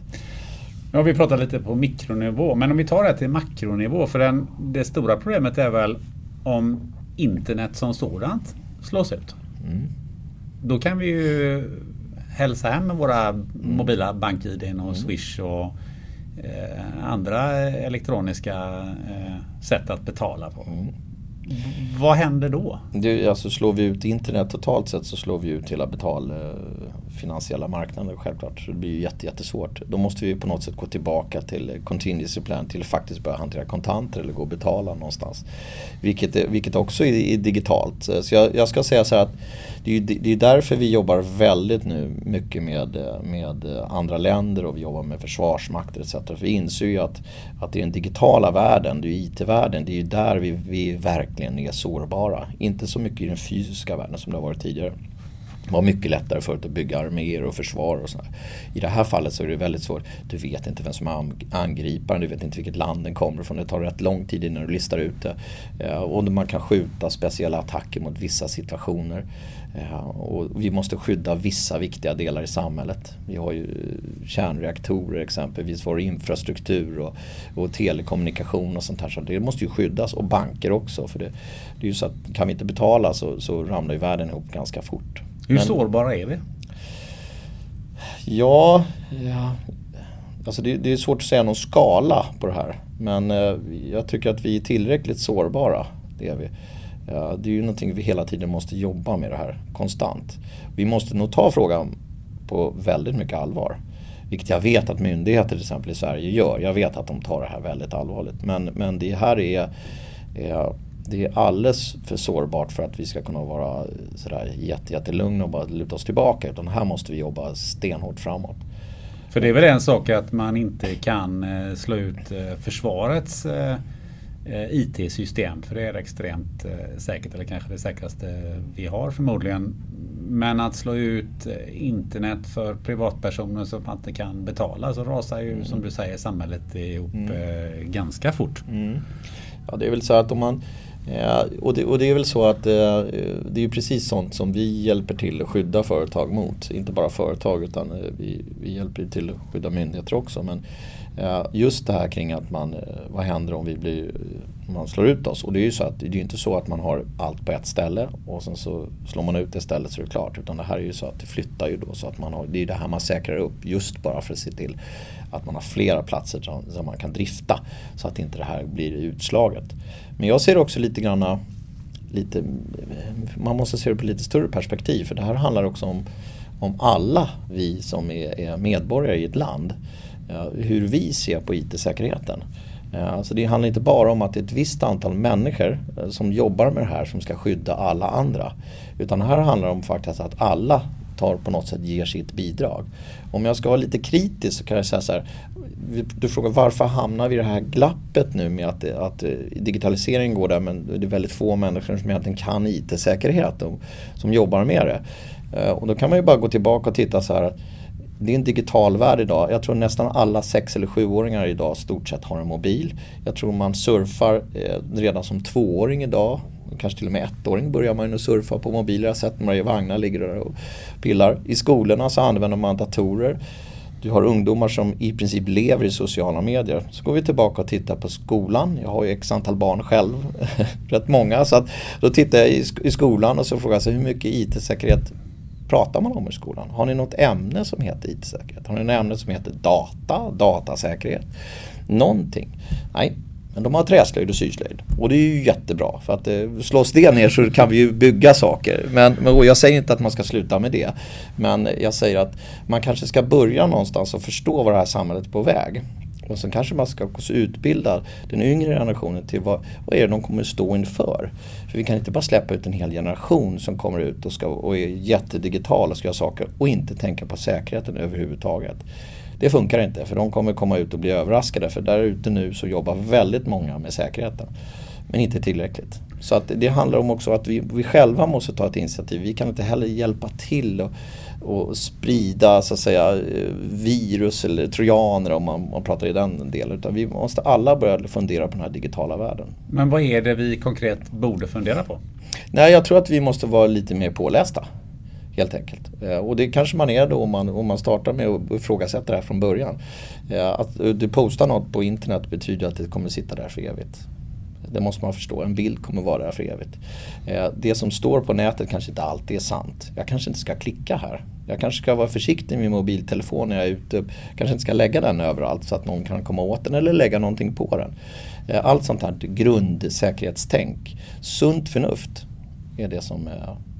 Speaker 1: Nu har vi pratat lite på mikronivå, men om vi tar det till makronivå. För den, det stora problemet är väl om internet som sådant slås ut. Då kan vi ju hälsa hem med våra mobila bank-id och Swish och andra elektroniska eh, sätt att betala på. V- Vad händer då?
Speaker 2: Det, alltså slår vi ut internet totalt sett så slår vi ut hela betal eh, finansiella marknaden självklart. Så det blir ju jätte, jättesvårt. Då måste vi på något sätt gå tillbaka till contingency plan till faktiskt börja hantera kontanter eller gå och betala någonstans. Vilket, vilket också är, är digitalt. Så jag, jag ska säga så här att det, är, det är därför vi jobbar väldigt nu mycket med, med andra länder och vi jobbar med försvarsmakter etc. För vi inser ju att, att det är den digitala världen, det är IT-världen, det är ju där vi, vi verkligen är sårbara. Inte så mycket i den fysiska världen som det har varit tidigare. Det var mycket lättare förut att bygga arméer och försvar och sådär. I det här fallet så är det väldigt svårt. Du vet inte vem som är angriparen, du vet inte vilket land den kommer ifrån. Det tar rätt lång tid innan du listar ut det. Eh, och man kan skjuta speciella attacker mot vissa situationer. Och vi måste skydda vissa viktiga delar i samhället. Vi har ju kärnreaktorer exempelvis, vår infrastruktur och, och telekommunikation och sånt här. Så det måste ju skyddas och banker också. För det, det är ju så att kan vi inte betala så, så ramlar ju världen ihop ganska fort.
Speaker 1: Hur Men, sårbara är vi?
Speaker 2: Ja, ja alltså det, det, är svårt att säga någon skala på det här. Men eh, jag tycker att vi är tillräckligt sårbara. Det är vi. Det är ju någonting vi hela tiden måste jobba med det här konstant. Vi måste nog ta frågan på väldigt mycket allvar. Vilket jag vet att myndigheter till exempel i Sverige gör. Jag vet att de tar det här väldigt allvarligt. Men, men det här är, är det är alldeles för sårbart för att vi ska kunna vara sådär jätte, jättelugna och bara luta oss tillbaka. Utan här måste vi jobba stenhårt framåt.
Speaker 1: För det är väl en sak att man inte kan eh, slå ut eh, försvarets eh, IT-system. För det är extremt säkert, eller kanske det säkraste vi har förmodligen. Men att slå ut internet för privatpersoner som inte kan betala så rasar ju mm. som du säger samhället ihop mm. ganska fort. Mm.
Speaker 2: Ja det är väl så att om man Ja, och, det, och det är väl så att eh, det är precis sånt som vi hjälper till att skydda företag mot. Inte bara företag utan eh, vi, vi hjälper till att skydda myndigheter också. Men eh, just det här kring att man, eh, vad händer om vi blir, man slår ut oss? Och det är ju så att det är inte så att man har allt på ett ställe och sen så slår man ut det stället så är det klart. Utan det här är ju så att det flyttar ju då så att man har, det är det här man säkrar upp just bara för att se till att man har flera platser som man kan drifta så att inte det här blir utslaget. Men jag ser också lite granna lite, man måste se det på lite större perspektiv för det här handlar också om, om alla vi som är, är medborgare i ett land. Eh, hur vi ser på IT-säkerheten. Eh, alltså det handlar inte bara om att det är ett visst antal människor eh, som jobbar med det här som ska skydda alla andra. Utan här handlar det om faktiskt att alla tar på något sätt ger sitt bidrag. Om jag ska vara lite kritisk så kan jag säga så här. Du frågar varför hamnar vi i det här glappet nu med att, att digitaliseringen går där men det är väldigt få människor som egentligen kan IT-säkerhet och som jobbar med det. Och då kan man ju bara gå tillbaka och titta så här. Det är en digital värld idag. Jag tror nästan alla sex eller sjuåringar idag stort sett har en mobil. Jag tror man surfar eh, redan som tvååring idag kanske till och med ettåring börjar man ju surfa på mobiler. Jag har sett några i vagnar ligger där och pillar. I skolorna så använder man datorer. Du har ungdomar som i princip lever i sociala medier. Så går vi tillbaka och tittar på skolan. Jag har ju x antal barn själv, (laughs) rätt många. Så att, då tittar jag i, i skolan och så frågar jag sig hur mycket IT-säkerhet pratar man om i skolan? Har ni något ämne som heter IT-säkerhet? Har ni något ämne som heter data, datasäkerhet? Någonting? Nej, men de har träslöjd och syslöjd. Och det är ju jättebra. För att eh, slås det ner så kan vi ju bygga saker. Men, men jag säger inte att man ska sluta med det. Men jag säger att man kanske ska börja någonstans och förstå var det här samhället är på väg. Och sen kanske man ska också utbilda den yngre generationen till vad, vad är det de kommer stå inför. För vi kan inte bara släppa ut en hel generation som kommer ut och, ska, och är jättedigital och ska göra saker och inte tänka på säkerheten överhuvudtaget. Det funkar inte för de kommer komma ut och bli överraskade för där ute nu så jobbar väldigt många med säkerheten. Men inte tillräckligt. Så att det handlar om också att vi, vi själva måste ta ett initiativ. Vi kan inte heller hjälpa till och, och sprida så att säga virus eller trojaner om man, man pratar i den delen. Utan vi måste alla börja fundera på den här digitala världen.
Speaker 1: Men vad är det vi konkret borde fundera på?
Speaker 2: Nej, jag tror att vi måste vara lite mer pålästa. Helt enkelt. Eh, och det kanske man är då om man, om man startar med att ifrågasätta det här från början. Eh, att du postar något på internet betyder att det kommer sitta där för evigt. Det måste man förstå. En bild kommer vara där för evigt. Eh, det som står på nätet kanske inte alltid är sant. Jag kanske inte ska klicka här. Jag kanske ska vara försiktig med min mobiltelefon när jag är ute. Kanske inte ska lägga den överallt så att någon kan komma åt den eller lägga någonting på den. Eh, allt sånt här grundsäkerhetstänk. Sunt förnuft är det som eh,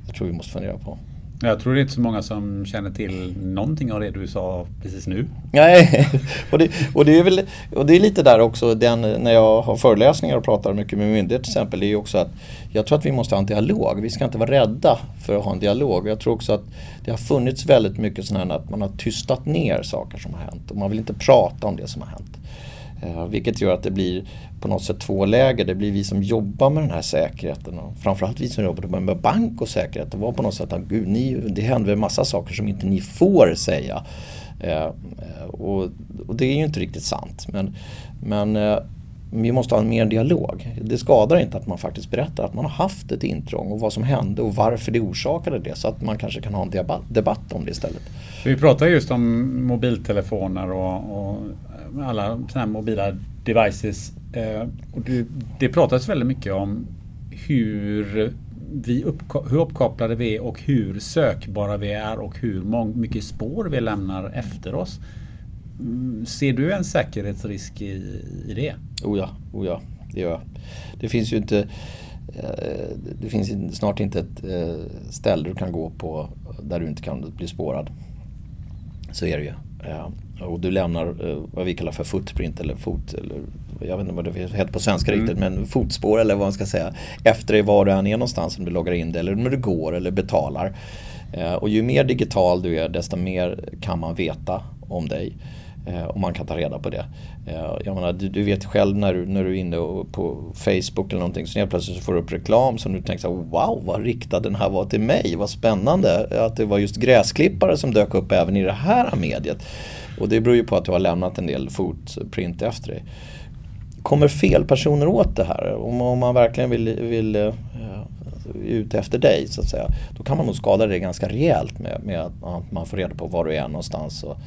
Speaker 2: jag tror vi måste fundera på.
Speaker 1: Jag tror det är inte så många som känner till någonting av det du sa precis nu.
Speaker 2: Nej, (laughs) och det, och det, är, väl, och det är lite där också den, när jag har föreläsningar och pratar mycket med myndigheter till exempel. Det är också att jag tror att vi måste ha en dialog. Vi ska inte vara rädda för att ha en dialog. Jag tror också att det har funnits väldigt mycket sådana här att man har tystat ner saker som har hänt och man vill inte prata om det som har hänt. Eh, vilket gör att det blir på något sätt två läger. Det blir vi som jobbar med den här säkerheten och framförallt vi som jobbar med bank och säkerhet. Det var på något sätt att gud, ni, det händer en massa saker som inte ni får säga. Eh, och, och, det är ju inte riktigt sant. Men, men eh, vi måste ha en mer dialog. Det skadar inte att man faktiskt berättar att man har haft ett intrång och vad som hände och varför det orsakade det. Så att man kanske kan ha en debatt om det istället.
Speaker 1: Vi pratar just om mobiltelefoner och, och alla sådana här mobila devices. Eh, och det, det pratas väldigt mycket om hur vi uppko- hur uppkopplade vi är och hur sökbara vi är och hur mycket spår vi lämnar efter oss. Mm, ser du en säkerhetsrisk i, i det?
Speaker 2: Oh ja, oh ja, det gör jag. Det finns ju inte eh, det finns snart inte ett eh, ställe du kan gå på där du inte kan bli spårad. Så är det ju. Eh, och du lämnar vad vi kallar för footprint eller fot, eller, jag vet inte vad det heter på svenska mm. riktigt, men fotspår eller vad man ska säga. Efter dig var du än är någonstans om du loggar in det eller när du går eller betalar. Eh, och ju mer digital du är desto mer kan man veta om dig. Eh, och man kan ta reda på det. Eh, jag menar, du, du, vet själv när du, när du är inne på Facebook eller någonting så helt plötsligt så får du upp reklam som du tänker så här, wow vad riktad den här var till mig, vad spännande att det var just gräsklippare som dök upp även i det här mediet. Och det beror ju på att du har lämnat en del footprint efter dig. Kommer fel personer åt det här, om, om man verkligen vill, vill uh, ut efter dig så att säga, då kan man nog skada dig ganska rejält med, med att man får reda på var du är någonstans. Och,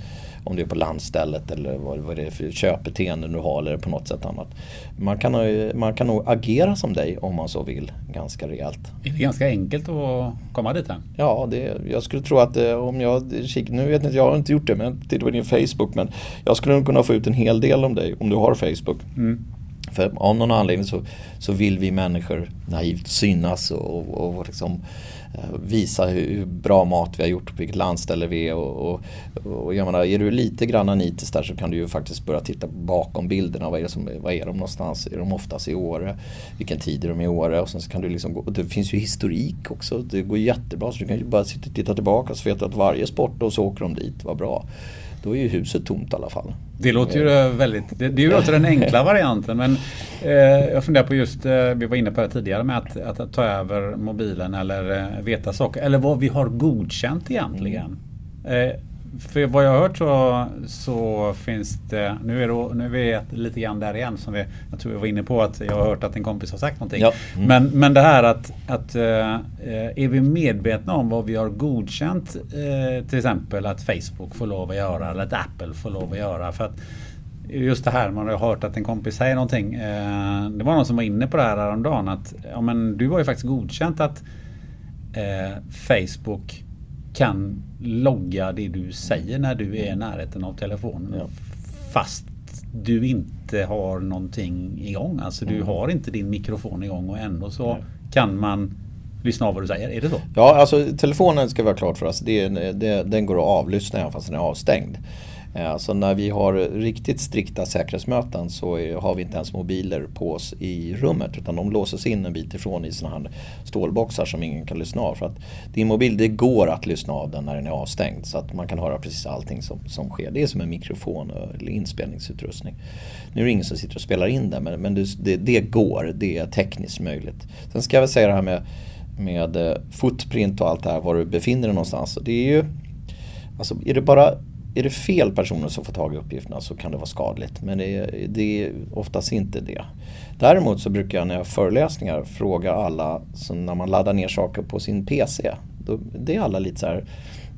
Speaker 2: om det är på landstället eller vad, vad det är för köpbeteende du har eller på något sätt annat. Man kan, man kan nog agera som dig om man så vill ganska rejält.
Speaker 1: Är det ganska enkelt att komma dit? Här?
Speaker 2: Ja, det, jag skulle tro att eh, om jag kikar, nu vet inte, jag har inte gjort det men jag tittar på din Facebook men jag skulle nog kunna få ut en hel del om dig om du har Facebook. Mm. För av någon anledning så, så vill vi människor naivt synas och, och, och liksom, Eh, Eh, visa hur bra mat vi har gjort, på vilket landställe vi är. Och, och, och jag menar, är du lite grann nitisk där så kan du ju faktiskt börja titta bakom bilderna. Vad är, det som, vad är de någonstans? Är de oftast i Åre? Vilken tid är de i Åre? Och sen så kan du liksom gå, det finns ju historik också. Det går jättebra så du kan ju bara sitta, och titta tillbaka så vet du att varje sport och så åker de dit. Vad bra då är ju huset tomt i alla fall.
Speaker 1: Det låter ju eh. väldigt, det, det låter den enkla (laughs) varianten men eh, jag funderar på just, eh, vi var inne på det tidigare med att, att, att ta över mobilen eller eh, veta saker, eller vad vi har godkänt egentligen. Eh, för vad jag har hört så, så finns det, nu är, det, nu är vi lite grann där igen som vi, jag tror vi var inne på att jag har hört att en kompis har sagt någonting. Ja. Mm. Men, men det här att, att äh, är vi medvetna om vad vi har godkänt äh, till exempel att Facebook får lov att göra eller att Apple får lov att göra. För att just det här, man har hört att en kompis säger någonting. Äh, det var någon som var inne på det här häromdagen att ja, men du har ju faktiskt godkänt att Facebook kan logga det du säger när du är i närheten av telefonen. Ja. Fast du inte har någonting igång. Alltså du mm. har inte din mikrofon igång och ändå så Nej. kan man lyssna av vad du säger. Är det så?
Speaker 2: Ja, alltså telefonen ska vara klart för oss. Det, det, den går att avlyssna även fast den är avstängd. Eh, så när vi har riktigt strikta säkerhetsmöten så har vi inte ens mobiler på oss i rummet utan de låses in en bit ifrån i sådana här stålboxar som ingen kan lyssna av. För att din mobil, det går att lyssna av den när den är avstängd så att man kan höra precis allting som, som sker. Det är som en mikrofon eller inspelningsutrustning. Nu är det ingen som sitter och spelar in den men, men det, det går, det är tekniskt möjligt. Sen ska jag väl säga det här med, med eh, footprint och allt det här, var du befinner dig någonstans. Det är ju, alltså är det bara är det fel personer som får tag i uppgifterna så kan det vara skadligt. Men det är, det är oftast inte det. Däremot så brukar jag när jag har föreläsningar fråga alla när man laddar ner saker på sin PC. Då, det är alla lite så här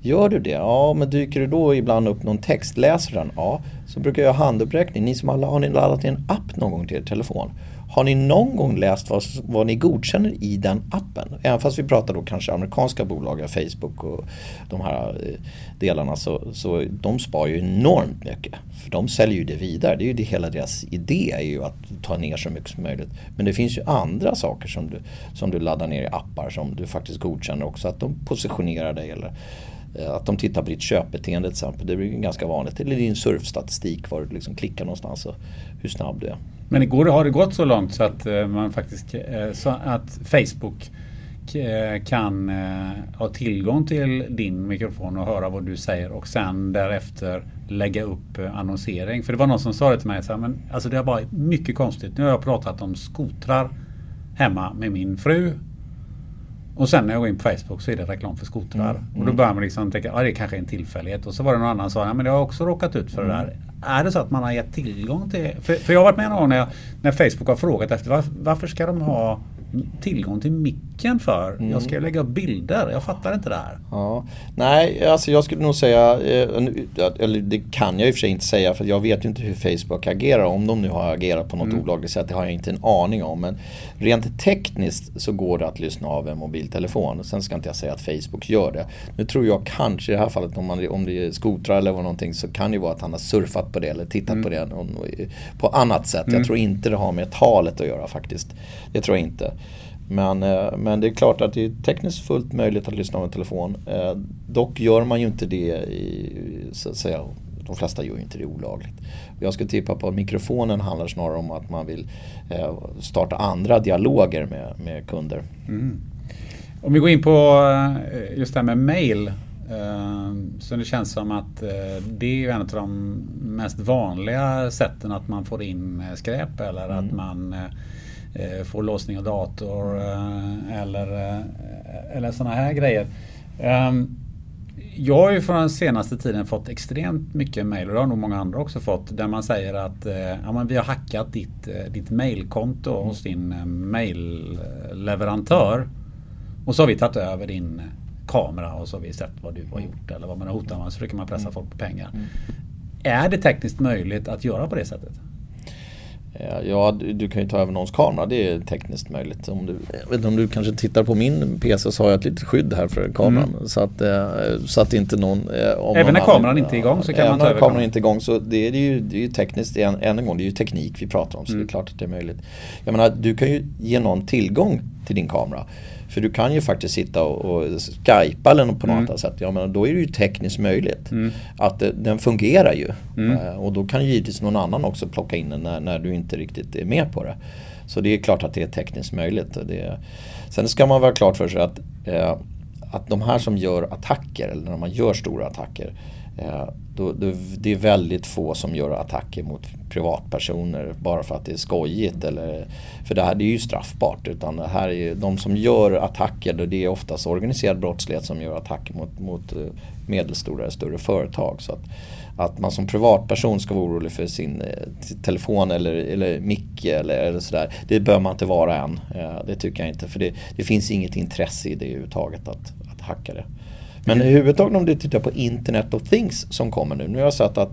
Speaker 2: Gör du det? Ja, men dyker det då ibland upp någon text? Läser den? Ja. Så brukar jag ha handuppräckning. Ni som alla, har ni laddat ner en app någon gång till er telefon? Har ni någon gång läst vad, vad ni godkänner i den appen? Även fast vi pratar då kanske amerikanska bolag, Facebook och de här eh, delarna så, så de spar ju enormt mycket. För de säljer ju det vidare. Det är ju det, hela deras idé är ju att ta ner så mycket som möjligt. Men det finns ju andra saker som du, som du laddar ner i appar som du faktiskt godkänner också. Att de positionerar dig eller eh, att de tittar på ditt köpbeteende till exempel. Det är ganska vanligt. Eller din surfstatistik, var du liksom klickar någonstans och hur snabb du är.
Speaker 1: Men igår har det gått så långt så att eh, man faktiskt eh, så att Facebook eh, kan ha tillgång till din mikrofon och höra vad du säger och sen därefter lägga upp annonsering. För det var någon som sa det till mig så här, men alltså det har varit mycket konstigt. Nu har jag pratat om skotrar hemma med min fru och sen när jag går in på Facebook så är det reklam för skotrar. Mm. Och då mm. börjar man liksom tänka att ah, det kanske är en tillfällighet. Och så var det någon annan som sa ja, jag har också råkat ut för det där. Är det så att man har gett tillgång till... För, för jag har varit med någon gång när, jag, när Facebook har frågat efter varför, varför ska de ha tillgång till micken för? Mm. Jag ska ju lägga upp bilder. Jag fattar inte det här.
Speaker 2: Ja. Nej, alltså jag skulle nog säga, eh, eller det kan jag i och för sig inte säga för jag vet ju inte hur Facebook agerar. Om de nu har agerat på något mm. olagligt sätt, det har jag inte en aning om. Men rent tekniskt så går det att lyssna av en mobiltelefon. Sen ska inte jag säga att Facebook gör det. Nu tror jag kanske i det här fallet om, man, om det är skotrar eller någonting så kan det vara att han har surfat på det eller tittat mm. på det på annat sätt. Jag mm. tror inte det har med talet att göra faktiskt. Det tror jag inte. Men, eh, men det är klart att det är tekniskt fullt möjligt att lyssna av en telefon. Eh, dock gör man ju inte det i, så att säga, de flesta gör ju inte det olagligt. Jag skulle tippa på att mikrofonen handlar snarare om att man vill eh, starta andra dialoger med, med kunder. Mm.
Speaker 1: Om vi går in på just det här med mail. Så det känns som att det är en av de mest vanliga sätten att man får in skräp eller mm. att man Eh, får låsning av dator eh, eller, eh, eller sådana här grejer. Ehm, jag har ju för den senaste tiden fått extremt mycket mail och det har nog många andra också fått. Där man säger att ja, men vi har hackat ditt, ditt mailkonto hos din mailleverantör. Och så har vi tagit över din kamera och så har vi sett vad du har gjort eller vad man har hotat med. Så försöker man pressa folk på pengar. Mm. Är det tekniskt möjligt att göra på det sättet?
Speaker 2: Eh, ja, du kan ju ta över någons kamera, det är tekniskt möjligt. Om du, jag vet inte om du kanske tittar på min PC så har jag ett litet skydd här för kameran. Mm. Så, att, eh, så att inte någon...
Speaker 1: Om även när kameran inte är igång så kan man ta över
Speaker 2: kameran. inte är igång så det, det, är ju, det är ju tekniskt, än, än en gång, det är ju teknik vi pratar om så mm. det är klart att det är möjligt. Jag menar, du kan ju ge någon tillgång till din kamera. För du kan ju faktiskt sitta och, och skypa eller på något mm. annat sätt. Ja, men då är det ju tekniskt möjligt. Mm. Att det, den fungerar ju. Mm. Uh, och då kan ju givetvis någon annan också plocka in den när, när, du inte riktigt är med på det. Så det är klart att det är tekniskt möjligt. Det, sen ska man vara klart för sig att, uh, att de här som gör attacker, eller när man gör stora attacker. Eh, då, då, det är väldigt få som gör attacker mot privatpersoner bara för att det är skojigt. Eller, för det här det är ju straffbart. Utan det här är, de som gör attacker, det är oftast organiserad brottslighet som gör attacker mot, mot eh, medelstora eller större företag. Så att, att man som privatperson ska vara orolig för sin eh, telefon eller, eller mick eller, eller sådär. Det bör man inte vara än. Det tycker jag inte. För det, det finns inget intresse i det överhuvudtaget att, att hacka det. Men i huvudtaget om du tittar på Internet of Things som kommer nu. Nu har jag sett att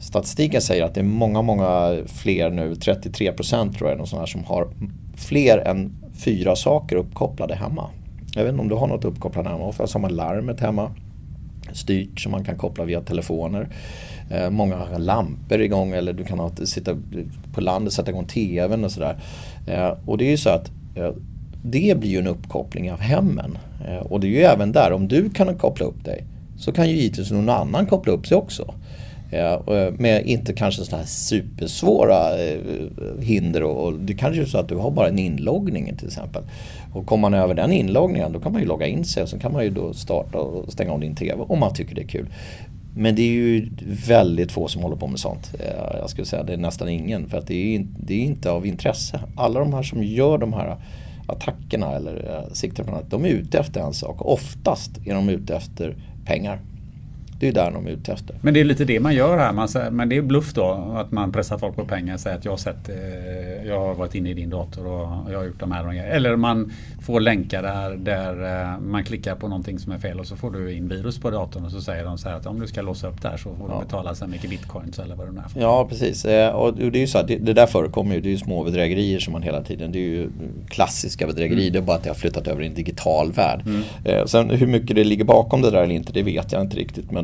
Speaker 2: statistiken säger att det är många, många fler nu, 33 procent tror jag, någon sån här, som har fler än fyra saker uppkopplade hemma. Jag vet inte om du har något uppkopplat hemma. Ofta har man larmet hemma styrt som man kan koppla via telefoner. Eh, många har lampor igång eller du kan ha, sitta på landet och sätta igång TVn och sådär. Eh, och det är ju så att eh, det blir ju en uppkoppling av hemmen. Eh, och det är ju även där, om du kan koppla upp dig så kan ju givetvis någon annan koppla upp sig också. Eh, eh, med inte kanske sådana här supersvåra hinder och, det kanske är så att du har bara en inloggning till exempel. Och kommer man över den inloggningen då kan man ju logga in sig och så kan man ju då starta och stänga av din TV om man tycker det är kul. Men det är ju väldigt få som håller på med sånt. Jag skulle säga det är nästan ingen för att det är, det är inte av intresse. Alla de här som gör de här attackerna eller eh, siktar på något. De är ute efter en sak. Oftast är de ute efter pengar. Det är där de är ute efter.
Speaker 1: Men det är lite det man gör här. Man, men det är bluff då. Att man pressar folk på pengar. Säger att jag har, sett, eh, jag har varit inne i din dator och jag har gjort de här. Eller man får länkar där, där eh, man klickar på någonting som är fel och så får du in virus på datorn och så säger de så här att om du ska låsa upp det här så får ja. du betala så mycket bitcoins eller vad det nu är.
Speaker 2: Ja precis. Eh, och det är ju så att det, det där förekommer ju. Det är ju små bedrägerier som man hela tiden. Det är ju klassiska bedrägerier. Mm. Det är bara att det har flyttat över i en digital värld. Mm. Sen hur mycket det ligger bakom det där eller inte det vet jag inte riktigt. Men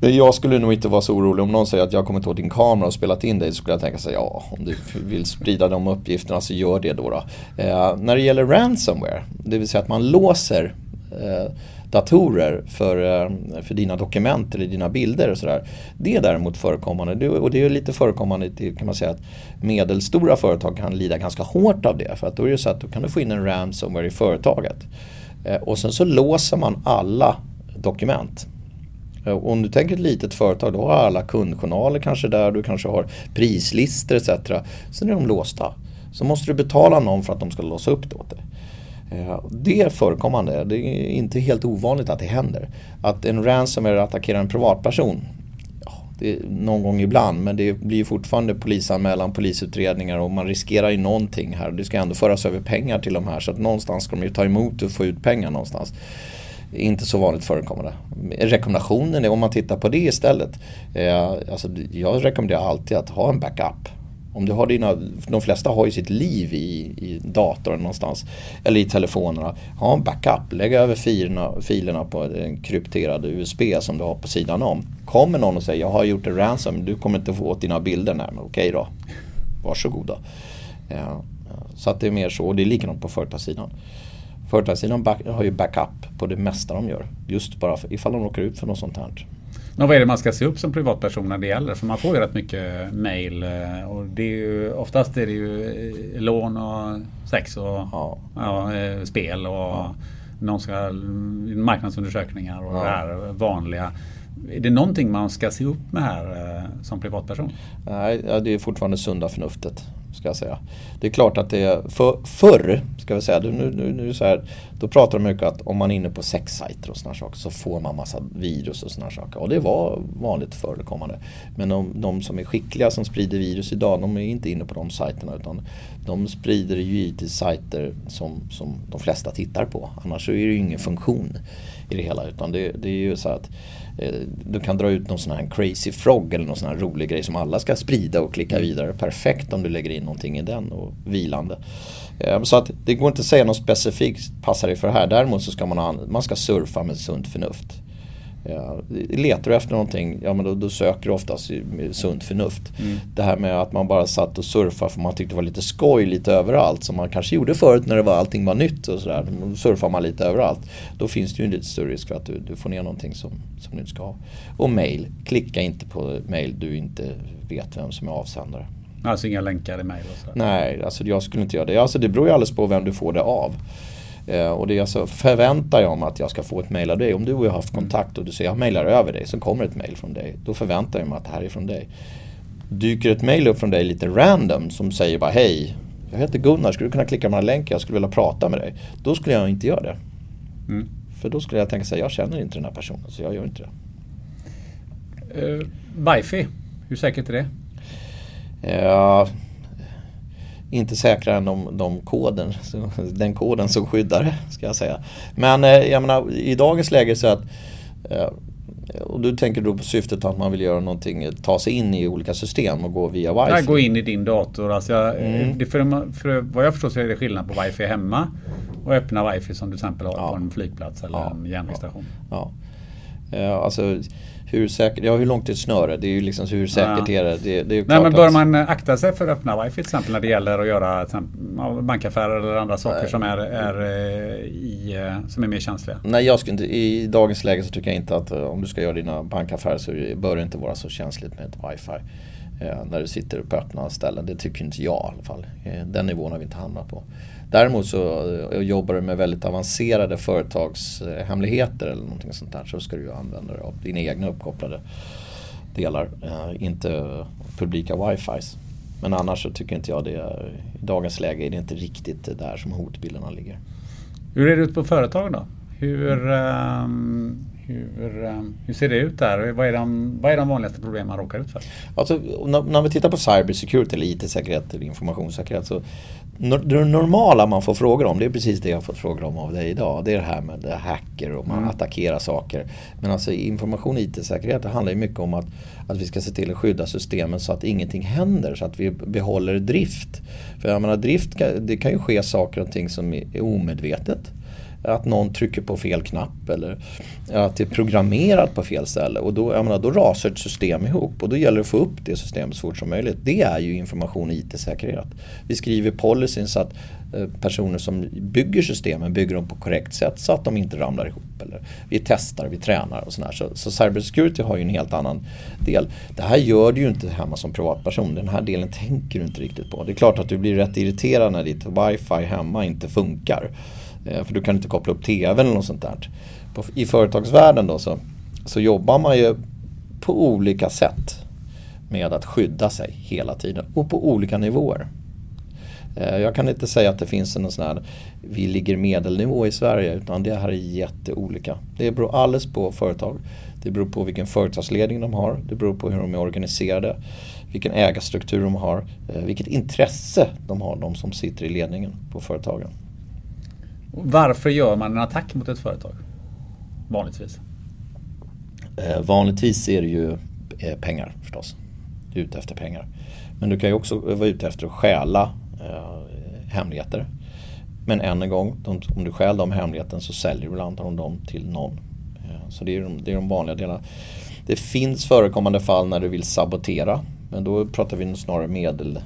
Speaker 2: jag skulle nog inte vara så orolig om någon säger att jag kommit åt din kamera och spelat in dig. Så skulle jag tänka sig ja, om du vill sprida de uppgifterna så gör det då. då. Eh, när det gäller ransomware, det vill säga att man låser eh, datorer för, eh, för dina dokument eller dina bilder och sådär. Det är däremot förekommande det, och det är lite förekommande till, kan man säga att medelstora företag kan lida ganska hårt av det. För att då är det så att då kan du få in en ransomware i företaget. Eh, och sen så låser man alla dokument. Eh, om du tänker ett litet företag, då har alla kundjournaler kanske där, du kanske har prislistor etc. Sen är de låsta. Så måste du betala någon för att de ska låsa upp det åt dig. Eh, det är förekommande, det är inte helt ovanligt att det händer. Att en ransomware attackerar en privatperson, ja, det är någon gång ibland, men det blir fortfarande polisanmälan, polisutredningar och man riskerar ju någonting här. Det ska ändå föras över pengar till de här så att någonstans ska de ju ta emot och få ut pengar någonstans inte så vanligt förekommande. Rekommendationen är om man tittar på det istället. Eh, alltså, jag rekommenderar alltid att ha en backup. Om du har dina, de flesta har ju sitt liv i, i datorn någonstans. Eller i telefonerna. Ha en backup. Lägg över filerna, filerna på en krypterad USB som du har på sidan om. Kommer någon och säger jag har gjort en ransom, du kommer inte få åt dina bilder. Nej men okej då. Varsågoda. Ja, så att det är mer så. Och det är likadant på företagssidan. Företagssidan har ju backup på det mesta de gör. Just bara för, ifall de råkar ut för något sånt här.
Speaker 1: Men vad är det man ska se upp som privatperson när det gäller? För man får ju rätt mycket mail eh, och det är ju, oftast är det ju eh, lån och sex och ja. Ja, eh, spel och ja. någon ska, marknadsundersökningar och ja. det här vanliga. Är det någonting man ska se upp med här eh, som privatperson?
Speaker 2: Nej, det är fortfarande sunda förnuftet ska jag säga. Det är klart att det är för, förr, ska vi säga, nu, nu, nu så här, då pratar de mycket att om man är inne på sexsajter och sådana saker så får man massa virus och sådana saker. Och det var vanligt förekommande. Men de, de, som är skickliga som sprider virus idag, de är inte inne på de sajterna utan de sprider ju givetvis sajter som, som de flesta tittar på. Annars så är det ju ingen funktion i det hela utan det, det är ju så att du kan dra ut någon sån här crazy frog eller någon sån här rolig grej som alla ska sprida och klicka mm. vidare. Perfekt om du lägger in någonting i den och vilande. Eh, så att det går inte att säga något specifikt passar dig för det här. Däremot så ska man, man ska surfa med sunt förnuft. Ja, letar du efter någonting, ja men då, då söker du oftast med sunt förnuft. Mm. Det här med att man bara satt och surfade för man tyckte det var lite skoj lite överallt som man kanske gjorde förut när det var, allting var nytt och sådär. Då surfar man lite överallt. Då finns det ju en lite större risk för att du, du får ner någonting som, som du inte ska ha. Och mail, klicka inte på mail du inte vet vem som är avsändare.
Speaker 1: Alltså inga länkar i mail?
Speaker 2: Nej, alltså jag skulle inte göra det. Alltså det beror ju alldeles på vem du får det av. Eh, och det är alltså, förväntar jag mig att jag ska få ett mail av dig. Om du och jag har haft kontakt och du säger jag mailar över dig så kommer ett mail från dig. Då förväntar jag mig att det här är från dig. Dyker ett mail upp från dig lite random som säger bara hej, jag heter Gunnar, skulle du kunna klicka på den här länken, jag skulle vilja prata med dig. Då skulle jag inte göra det. Mm. För då skulle jag tänka så jag känner inte den här personen så jag gör inte det.
Speaker 1: Uh, Wifi, hur säkert är det?
Speaker 2: Ja, inte säkrare än de, de koden, (laughs) den koden som skyddar ska jag säga. Men eh, jag menar i dagens läge så att eh, och du tänker då på syftet att man vill göra någonting, ta sig in i olika system och gå via wifi?
Speaker 1: Nej, gå in i din dator. Alltså jag, mm. det för, för vad jag förstår så är det skillnad på wifi hemma och öppna wifi som du till exempel har ja. på en flygplats eller ja. en järnvägsstation.
Speaker 2: Ja. Ja. Alltså, hur säkert, ja hur långt är ett snöre? Det är ju liksom hur säkert ja. är det? det, det är
Speaker 1: Nej men bör man akta sig för att öppna wifi till exempel när det gäller att göra bankaffärer eller andra saker som är, är, eh, i, eh, som är mer känsliga?
Speaker 2: Nej jag skulle inte, i dagens läge så tycker jag inte att eh, om du ska göra dina bankaffärer så bör det inte vara så känsligt med ett wifi. När du sitter på öppna ställen. Det tycker inte jag i alla fall. Den nivån har vi inte hamnat på. Däremot så eh, jobbar du med väldigt avancerade företagshemligheter eller någonting sånt där så ska du ju använda dig av dina egna uppkopplade delar. Eh, inte publika wifis. Men annars så tycker inte jag det. I dagens läge är det inte riktigt där som hotbilderna ligger.
Speaker 1: Hur är det ute på företagen då? Hur, um, Hur, eh, hur ser det ut där? Vad är, de, vad är de vanligaste problemen man råkar ut för?
Speaker 2: Alltså, när, när vi tittar på cybersecurity eller IT-säkerhet eller informationssäkerhet så det normala man får frågor om, det är precis det jag har fått frågor om av dig idag. Det är det här med det hacker och man mm. attackerar saker. Men alltså information och IT-säkerhet det handlar ju mycket om att, att vi ska se till att skydda systemen så att ingenting händer, så att vi behåller drift. För jag menar drift, det kan ju ske saker och ting som är omedvetet att någon trycker på fel knapp eller att det är programmerat på fel ställe. Och då, jag menar, då rasar ett system ihop och då gäller det att få upp det systemet så fort som möjligt. Det är ju information och IT-säkerhet. Vi skriver policyn så att eh, personer som bygger systemen bygger dem på korrekt sätt så att de inte ramlar ihop. Eller vi testar, vi tränar och sådär. Så, så cybersecurity har ju en helt annan del. Det här gör du ju inte hemma som privatperson. Den här delen tänker du inte riktigt på. Det är klart att du blir rätt irriterad när ditt wifi hemma inte funkar. Eh, för du kan inte koppla upp TV eller något sånt där. I företagsvärlden då så, så jobbar man ju på olika sätt med att skydda sig hela tiden och på olika nivåer. Eh, jag kan inte säga att det finns en sån här, vi ligger medelnivå i Sverige utan det här är jätteolika. Det beror alldeles på företag. Det beror på vilken företagsledning de har. Det beror på hur de är organiserade. Vilken ägarstruktur de har. Eh, vilket intresse de har, de som sitter i ledningen på företagen.
Speaker 1: Varför gör man en attack mot ett företag? Vanligtvis.
Speaker 2: Eh, vanligtvis är det ju eh, pengar förstås. Du är ute efter pengar. Men du kan ju också eh, vara ute efter att stjäla eh, hemligheter. Men än en gång, de, om du stjäl de hemligheterna så säljer du antagligen dem till någon. Eh, så det är, de, det är de vanliga delarna. Det finns förekommande fall när du vill sabotera. Men då pratar vi snarare medel,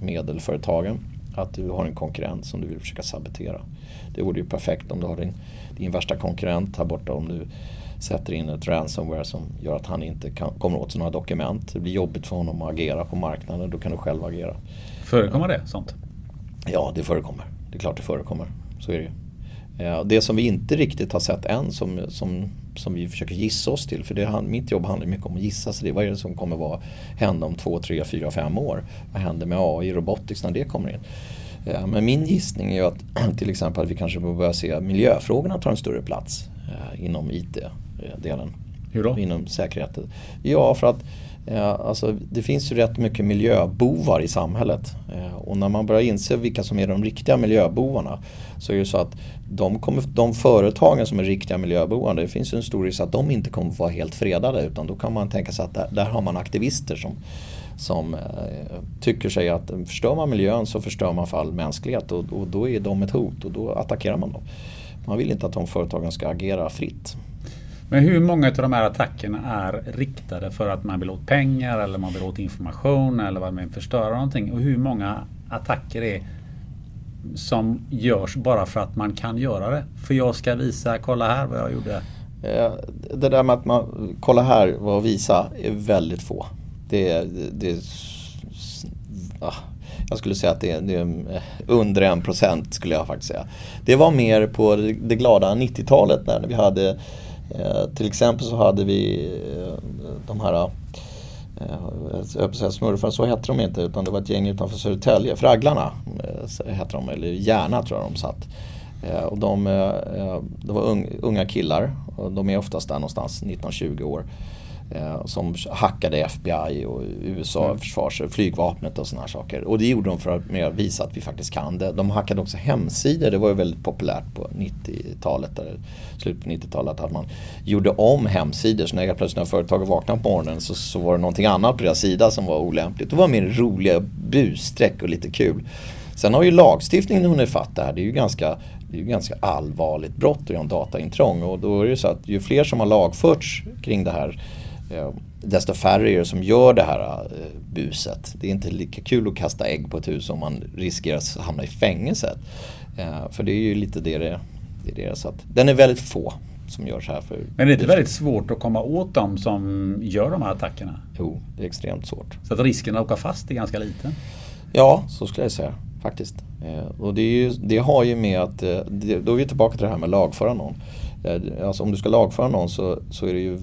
Speaker 2: medelföretagen. Att du har en konkurrent som du vill försöka sabotera. Det vore ju perfekt om du har din, din värsta konkurrent här borta om du sätter in ett ransomware som gör att han inte kan, kommer åt några dokument. Det blir jobbigt för honom att agera på marknaden. Då kan du själv agera.
Speaker 1: Förekommer det sånt?
Speaker 2: Ja, det förekommer. Det är klart det förekommer. Så är det ju. Det som vi inte riktigt har sett än som, som, som vi försöker gissa oss till. För det, mitt jobb handlar mycket om att gissa sig. Vad är det som kommer vara, hända om två, tre, fyra, fem år? Vad händer med AI, robotics när det kommer in? Men min gissning är ju att (clears throat) till exempel att vi kanske börjar se miljöfrågorna ta en större plats eh, inom IT-delen.
Speaker 1: Hur då?
Speaker 2: Inom säkerheten. Ja, för att eh, alltså, det finns ju rätt mycket miljöbovar i samhället. Eh, och när man börjar inse vilka som är de riktiga miljöbovarna så är det så att de, kommer, de företagen som är riktiga miljöbovar, det finns ju en stor risk att de inte kommer att vara helt fredade utan då kan man tänka sig att där, där har man aktivister som som eh, tycker sig att förstör man miljön så förstör man för all mänsklighet och, och då är de ett hot och då attackerar man dem. Man vill inte att de företagen ska agera fritt.
Speaker 1: Men hur många av de här attackerna är riktade för att man vill åt pengar eller man vill åt information eller vad man förstöra någonting? Och hur många attacker är som görs bara för att man kan göra det? För jag ska visa, kolla här vad jag gjorde.
Speaker 2: Eh, det där med att man, kolla här vad visa är väldigt få det, det ja, ah, jag skulle säga att det, det, är mm, under en procent skulle jag faktiskt säga. Det var mer på det glada 90-talet när vi hade eh, till exempel så hade vi eh, de här eh, säga smurfar, så hette de inte utan det var ett gäng utanför Södertälje, Fragglarna eh, hette de, eller Järna tror jag de satt. Och de, de var unga killar, och de är oftast där någonstans 19-20 år som hackade FBI och USA, mm. försvars flygvapnet och sådana här saker. Och det gjorde de för att visa att vi faktiskt kan det. De hackade också hemsidor, det var ju väldigt populärt på 90-talet, slutet på 90-talet, att man gjorde om hemsidor. Så när plötsligt när företaget vaknade på morgonen så, så var det någonting annat på deras sida som var olämpligt. Det var mer roliga busstreck och lite kul. Sen har ju lagstiftningen hunnit fatt det här. Det är ju ganska, det är ju ganska allvarligt brott att göra en dataintrång. Och då är det så att ju fler som har lagförts kring det här Eh, desto färre är det som gör det här eh, buset. Det är inte lika kul att kasta ägg på ett hus om man riskerar att hamna i fängelset. Eh, för det är ju lite det det, det, är så att Den är väldigt få som gör så här. För
Speaker 1: Men det är inte väldigt svårt att komma åt dem som gör de här attackerna?
Speaker 2: Jo, det är extremt svårt.
Speaker 1: Så att risken att åka fast är ganska liten?
Speaker 2: Ja, så skulle jag säga faktiskt. Och det, ju, det har ju med att, då är vi tillbaka till det här med lagföra någon. Eh, alltså om du ska lagföra någon så, så är det ju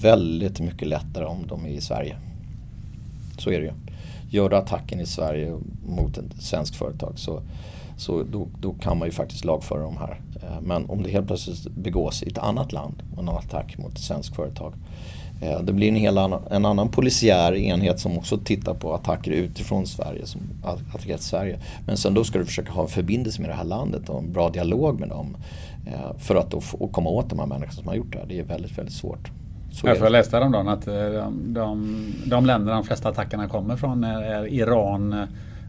Speaker 2: väldigt mycket lättare om de är i Sverige. Så är det ju. Gör du attacken i Sverige mot ett svenskt företag så, så då, då, kan man ju faktiskt lagföra dem här. Eh, men om det helt plötsligt begås i ett annat land, en attack mot ett svenskt företag. Eh, det blir en, hel annan, en annan polisiär enhet som också tittar på attacker utifrån Sverige, som attackerat Sverige. Men sen då ska du försöka ha en förbindelse med det här landet och en bra dialog med dem. Eh, för att då få, komma åt de här människorna som har gjort det här. Det är väldigt, väldigt svårt.
Speaker 1: Så jag, jag läste häromdagen att de, de, de länder de flesta attackerna kommer från är Iran,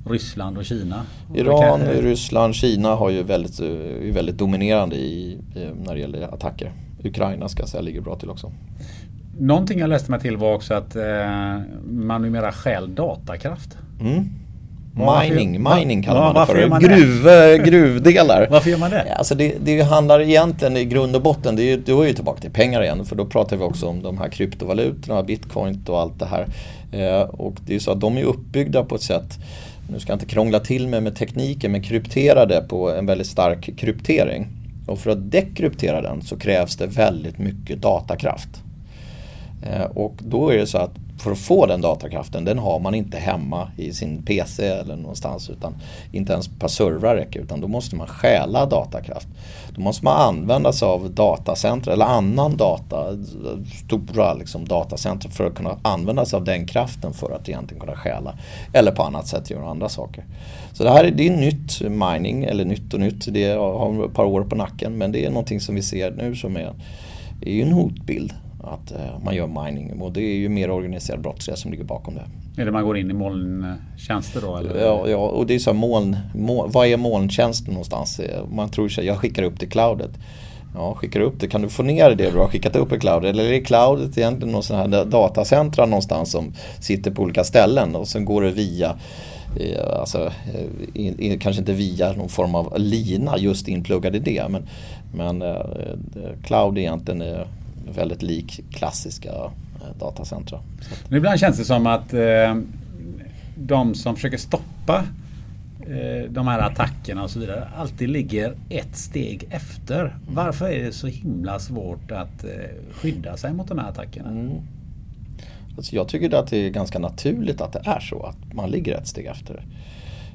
Speaker 1: Ryssland och Kina?
Speaker 2: Iran, Ryssland, Kina har ju väldigt, är väldigt dominerande i, när det gäller attacker. Ukraina ska jag säga ligger bra till också.
Speaker 1: Någonting jag läste mig till var också att eh, man numera stjäl datakraft.
Speaker 2: Mm. Mining, mining kallar ja, man det för. Man Gruv, det? gruvdelar. (laughs)
Speaker 1: varför gör man det?
Speaker 2: Alltså det, det handlar egentligen i grund och botten, det är, då är ju tillbaka till pengar igen. För då pratar vi också om de här kryptovalutorna, bitcoin och allt det här. Eh, och det är så att de är uppbyggda på ett sätt nu ska jag inte krångla till mig med tekniken, men krypterade på en väldigt stark kryptering. Och för att dekryptera den så krävs det väldigt mycket datakraft. Eh, och då är det så att för att få den datakraften, den har man inte hemma i sin PC eller någonstans. Utan inte ens ett par servrar räcker, utan då måste man stjäla datakraft. Då måste man använda sig av datacenter eller annan data, stora liksom datacenter för att kunna använda sig av den kraften för att egentligen kunna stjäla. Eller på annat sätt göra andra saker. Så det här är, det är nytt mining, eller nytt och nytt, det har ett par år på nacken. Men det är någonting som vi ser nu som är, är en hotbild att eh, man gör mining. Och det är ju mer organiserad brottslighet som ligger bakom det.
Speaker 1: Är det man går in i molntjänster då? Eller?
Speaker 2: Ja, ja, och det är så här moln, moln, vad är molntjänsten någonstans? Man tror sig, jag skickar upp till cloudet. Ja, skickar upp det. Kan du få ner det du har skickat upp i cloud? Eller är cloudet egentligen någon sån här datacentra någonstans som sitter på olika ställen och sen går det via eh, Alltså, eh, kanske inte via någon form av lina just inpluggad i det men, men eh, cloud egentligen är väldigt lik klassiska eh, datacentra.
Speaker 1: Men ibland känns det som att eh, de som försöker stoppa eh, de här attackerna och så vidare alltid ligger ett steg efter. Varför är det så himla svårt att eh, skydda sig mot de här attackerna? Mm.
Speaker 2: Alltså jag tycker att det är ganska naturligt att det är så, att man ligger ett steg efter.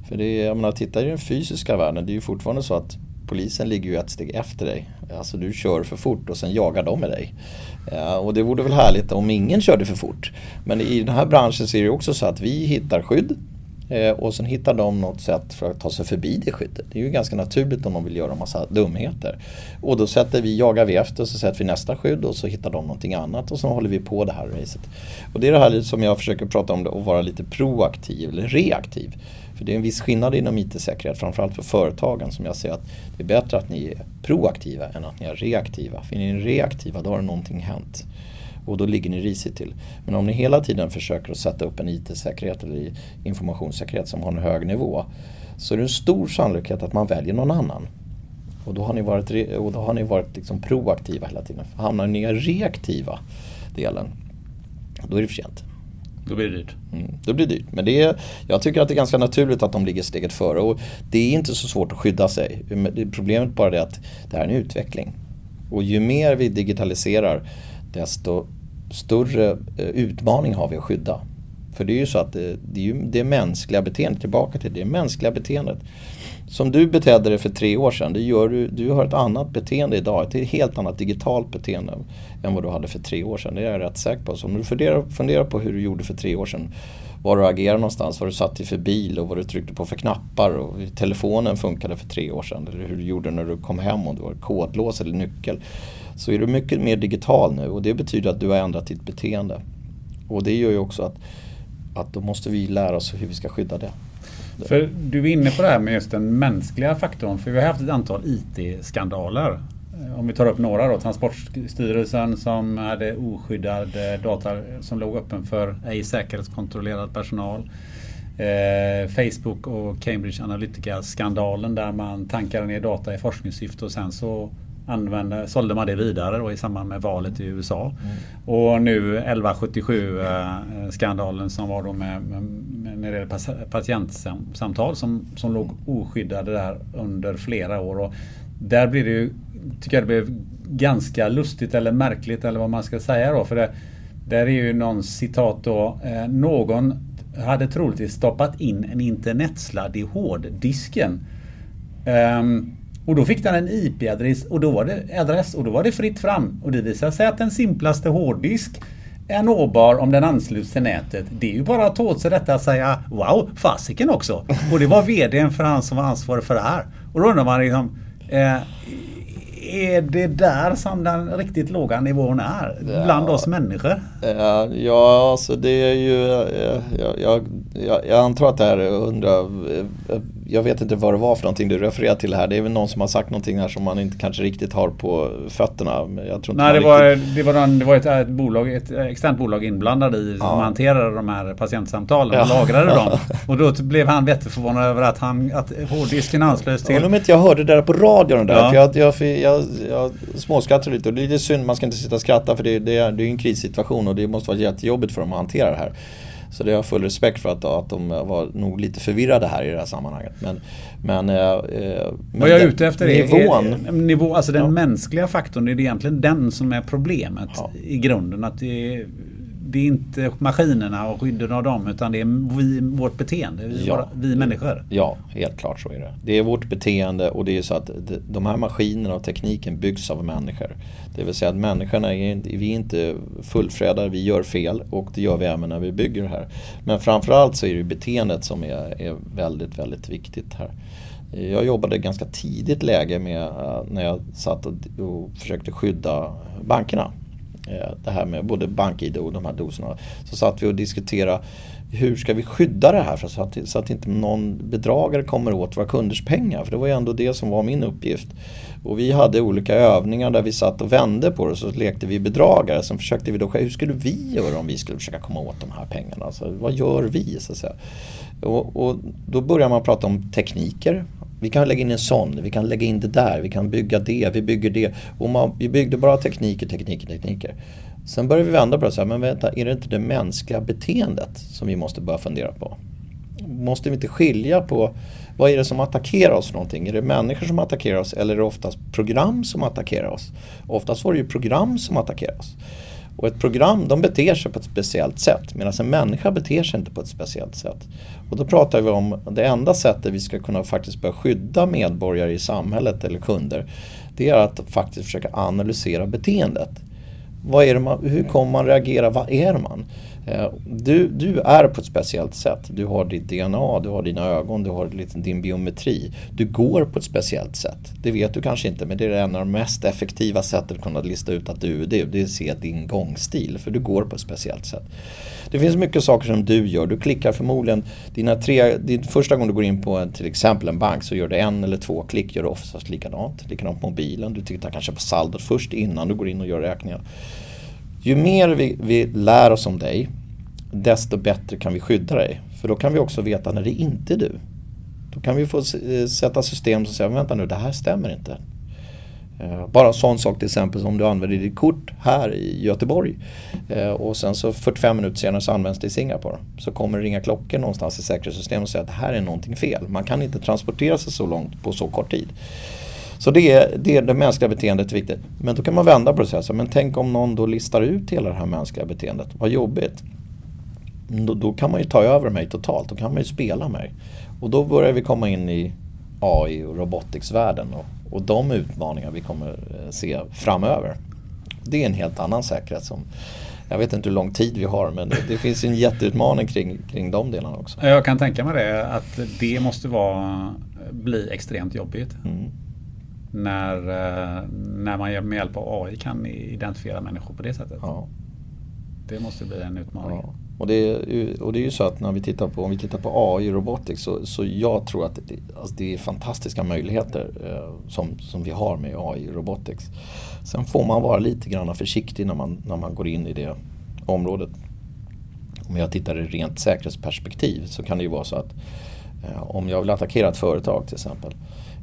Speaker 2: För det är, jag menar, titta i den fysiska världen, det är ju fortfarande så att polisen ligger ju ett steg efter dig. Alltså du kör för fort och sen jagar de med dig. Eh, och det vore väl härligt om ingen körde för fort. Men i den här branschen så är det också så att vi hittar skydd eh, och sen hittar de något sätt för att ta sig förbi det skyddet. Det är ju ganska naturligt om de vill göra en massa dumheter. Och då sätter vi, jagar vi efter och så sätter vi nästa skydd och så hittar de någonting annat och så håller vi på det här racet. Och det är det här som jag försöker prata om, att vara lite proaktiv eller reaktiv. För det är en viss skillnad inom IT-säkerhet, framförallt för företagen som jag ser att det är bättre att ni är proaktiva än att ni är reaktiva. För är ni reaktiva då har någonting hänt. Och då ligger ni risigt till. Men om ni hela tiden försöker att sätta upp en IT-säkerhet eller informationssäkerhet som har en hög nivå så är det en stor sannolikhet att man väljer någon annan. Och då har ni varit, och då har ni varit liksom proaktiva hela tiden. Hamnar ni i den reaktiva delen, då är det för sent.
Speaker 1: Då blir det dyrt.
Speaker 2: Mm, då blir det dyrt. Men det är, jag tycker att det är ganska naturligt att de ligger steget före. Och det är inte så svårt att skydda sig. Problemet bara är att det här är en utveckling. Och ju mer vi digitaliserar desto större eh, utmaning har vi att skydda. För det är ju så att det, det är ju det mänskliga beteendet, tillbaka till det mänskliga beteendet. Som du betedde dig för tre år sedan, det gör du, du har ett annat beteende idag. Ett helt annat digitalt beteende än vad du hade för tre år sedan. Det är jag rätt säker på. Så om du funderar, funderar på hur du gjorde för tre år sedan. Var du agerade någonstans, vad du satt i för bil och vad du tryckte på för knappar. Och hur telefonen funkade för tre år sedan. Eller hur du gjorde när du kom hem om du var kodlås eller nyckel. Så är du mycket mer digital nu och det betyder att du har ändrat ditt beteende. Och det gör ju också att, att då måste vi lära oss hur vi ska skydda det.
Speaker 1: För du är inne på det här med just den mänskliga faktorn. För vi har haft ett antal IT-skandaler. Om vi tar upp några då. Transportstyrelsen som hade oskyddad data som låg öppen för ej säkerhetskontrollerad personal. Eh, Facebook och Cambridge Analytica-skandalen där man tankade ner data i forskningssyfte och sen så använde, sålde man det vidare då i samband med valet i USA. Mm. Och nu 1177-skandalen eh, som var då med, med, när det gäller patientsamtal som, som låg oskyddade där under flera år. Och där blir det ju, tycker jag det blev ganska lustigt eller märkligt eller vad man ska säga då. För det, där är ju någon citat då. Eh, någon hade troligtvis stoppat in en internetsladd i hårddisken Ehm, och då fick den en IP-adress och, då var det, adress, och då var det fritt fram. Och det visade sig att den simplaste hårddisk är nåbar om den ansluts till nätet. Det är ju bara att ta åt sig detta och säga Wow, fasiken också! Och det var VDn för han som var ansvarig för det här. Och då undrar man liksom eh, är det där som den riktigt låga nivån är?
Speaker 2: Ja.
Speaker 1: Bland oss människor?
Speaker 2: Ja, alltså det är ju, eh, jag, jag, jag, jag antar att det här är hundra, jag vet inte vad det var för någonting du refererar till här. Det är väl någon som har sagt någonting här som man inte kanske riktigt har på fötterna. Jag tror
Speaker 1: Nej, det var,
Speaker 2: riktigt-
Speaker 1: det var, en, det var ett, ett, bolag, ett externt bolag inblandade i som
Speaker 2: Ja.
Speaker 1: hanterade de här patientsamtalen och
Speaker 2: Ja.
Speaker 1: lagrade dem. (laughs) Och då blev han jätteförvånad över att, han, att hårddisken anslöts till...
Speaker 2: Om inte jag hörde det där på radion där.
Speaker 1: Ja.
Speaker 2: För jag, jag, jag, jag, jag småskrattar lite och det är lite synd, man ska inte sitta och skratta för det, det, är, det är en krissituation och det måste vara jättejobbigt för dem att hantera det här. Så det har jag full respekt för att, att de var nog lite förvirrade här i det här sammanhanget. Men, men, eh, eh,
Speaker 1: Vad jag är ute efter är,
Speaker 2: nivån.
Speaker 1: är nivå, alltså den
Speaker 2: Ja.
Speaker 1: mänskliga faktorn, det är egentligen den som är problemet
Speaker 2: Ja.
Speaker 1: i grunden. Att det, är, det är inte maskinerna och skydden av dem utan det är vi, vårt beteende, vi,
Speaker 2: Ja.
Speaker 1: våra, vi människor.
Speaker 2: Ja, helt klart så är det. Det är vårt beteende och det är så att de- här maskinerna och tekniken byggs av människor. Det vill säga att människorna är inte, vi är inte fullfrädare, vi gör fel och det gör vi även när vi bygger det här. Men framförallt så är det beteendet som är, är väldigt, väldigt viktigt här. Jag jobbade ganska tidigt läge med eh, när jag satt och försökte skydda bankerna. Eh, det här med både BankID och de här doserna. Så satt vi och diskuterade hur ska vi skydda det här för så att, så att inte någon bedragare kommer åt våra kunders pengar. För det var ju ändå det som var min uppgift. Och vi hade olika övningar där vi satt och vände på det och så lekte vi bedragare. Sen försökte vi då, hur skulle vi göra om vi skulle försöka komma åt de här pengarna? Alltså, vad gör vi så att säga? Och, och då börjar man prata om tekniker. Vi kan lägga in en sån, vi kan lägga in det där, vi kan bygga det, vi bygger det. Och man, vi byggde bara tekniker, tekniker, tekniker. Sen började vi vända på det och säga, men vänta, är det inte det mänskliga beteendet som vi måste börja fundera på? Måste vi inte skilja på vad är det som attackerar oss för någonting? Är det människor som attackerar oss eller är det oftast program som attackerar oss? Oftast var det ju program som attackerar oss. Och ett program de beter sig på ett speciellt sätt medan en människa beter sig inte på ett speciellt sätt. Och då pratar vi om det enda sättet vi ska kunna faktiskt börja skydda medborgare i samhället eller kunder. Det är att faktiskt försöka analysera beteendet. Vad är det man, hur kommer man reagera? Vad är man? Eh, du, du är på ett speciellt sätt. Du har ditt DNA, du har dina ögon, du har din biometri. Du går på ett speciellt sätt. Det vet du kanske inte men det är en av de mest effektiva sätten att kunna lista ut att du är du. Det är att se din gångstil för du går på ett speciellt sätt. Det finns mycket saker som du gör. Du klickar förmodligen, dina tre, din första gången du går in på en, till exempel en bank så gör du en eller två klick, gör du oftast likadant. Likadant på mobilen, du tittar kanske på saldot först innan du går in och gör räkningar. Ju mer vi, vi lär oss om dig, desto bättre kan vi skydda dig. För då kan vi också veta när det inte är du. Då kan vi få eh, sätta system som säger, vänta nu, det här stämmer inte. Eh, bara en sån sak till exempel som du använder ditt kort här i Göteborg eh, och sen så 45 minuter senare så används det i Singapore. Så kommer det ringa klockor någonstans i säkerhetssystemet och säga att det här är någonting fel. Man kan inte transportera sig så långt på så kort tid. Så det är, det är det mänskliga beteendet är viktigt. Men då kan man vända på det och säga men tänk om någon då listar ut hela det här mänskliga beteendet. Vad jobbigt. Då, då kan man ju ta över mig totalt, då kan man ju spela mig. Och då börjar vi komma in i AI och robotics-världen och, och de utmaningar vi kommer eh, se framöver. Det är en helt annan säkerhet som jag vet inte hur lång tid vi har men det, det finns en jätteutmaning kring, kring de delarna också.
Speaker 1: Jag kan tänka mig det att det måste vara, bli extremt jobbigt.
Speaker 2: Mm.
Speaker 1: När, eh, när man med hjälp av AI kan identifiera människor på det sättet.
Speaker 2: Ja.
Speaker 1: Det måste bli en utmaning.
Speaker 2: Ja. Och, det är, ju- och det är ju så att när vi tittar på, om vi tittar på AI robotics så, så jag tror att det, alltså det är fantastiska möjligheter eh, som, som vi har med AI robotics. Sen får man vara lite grann försiktig när man, när man går in i det området. Om jag tittar i rent säkerhetsperspektiv så kan det ju vara så att Eh, om jag vill attackera ett företag till exempel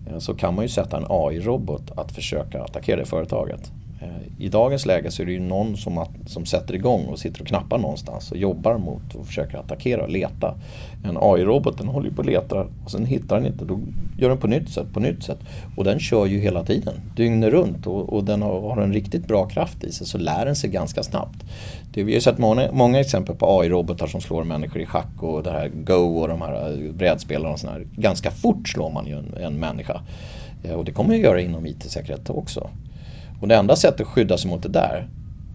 Speaker 2: eh, så kan man ju sätta en AI-robot att försöka attackera det företaget. Eh, I dagens läge så är det ju någon som, att, som sätter igång och sitter och knappar någonstans och jobbar mot och försöker attackera och leta. En AI-robot den håller ju på och letar och sen hittar den inte. Då gör den på nytt sätt, på nytt sätt. Och den kör ju hela tiden, dygnet runt och, och den har, har, en riktigt bra kraft i sig så lär den sig ganska snabbt. Det, vi har ju sett många, många exempel på AI-robotar som slår människor i schack och det här Go och de här eh, brädspelarna och sådär. Ganska fort slår man ju en, en människa. Eh, och det kommer ju göra inom IT-säkerhet också. Och det enda sättet att skydda sig mot det där,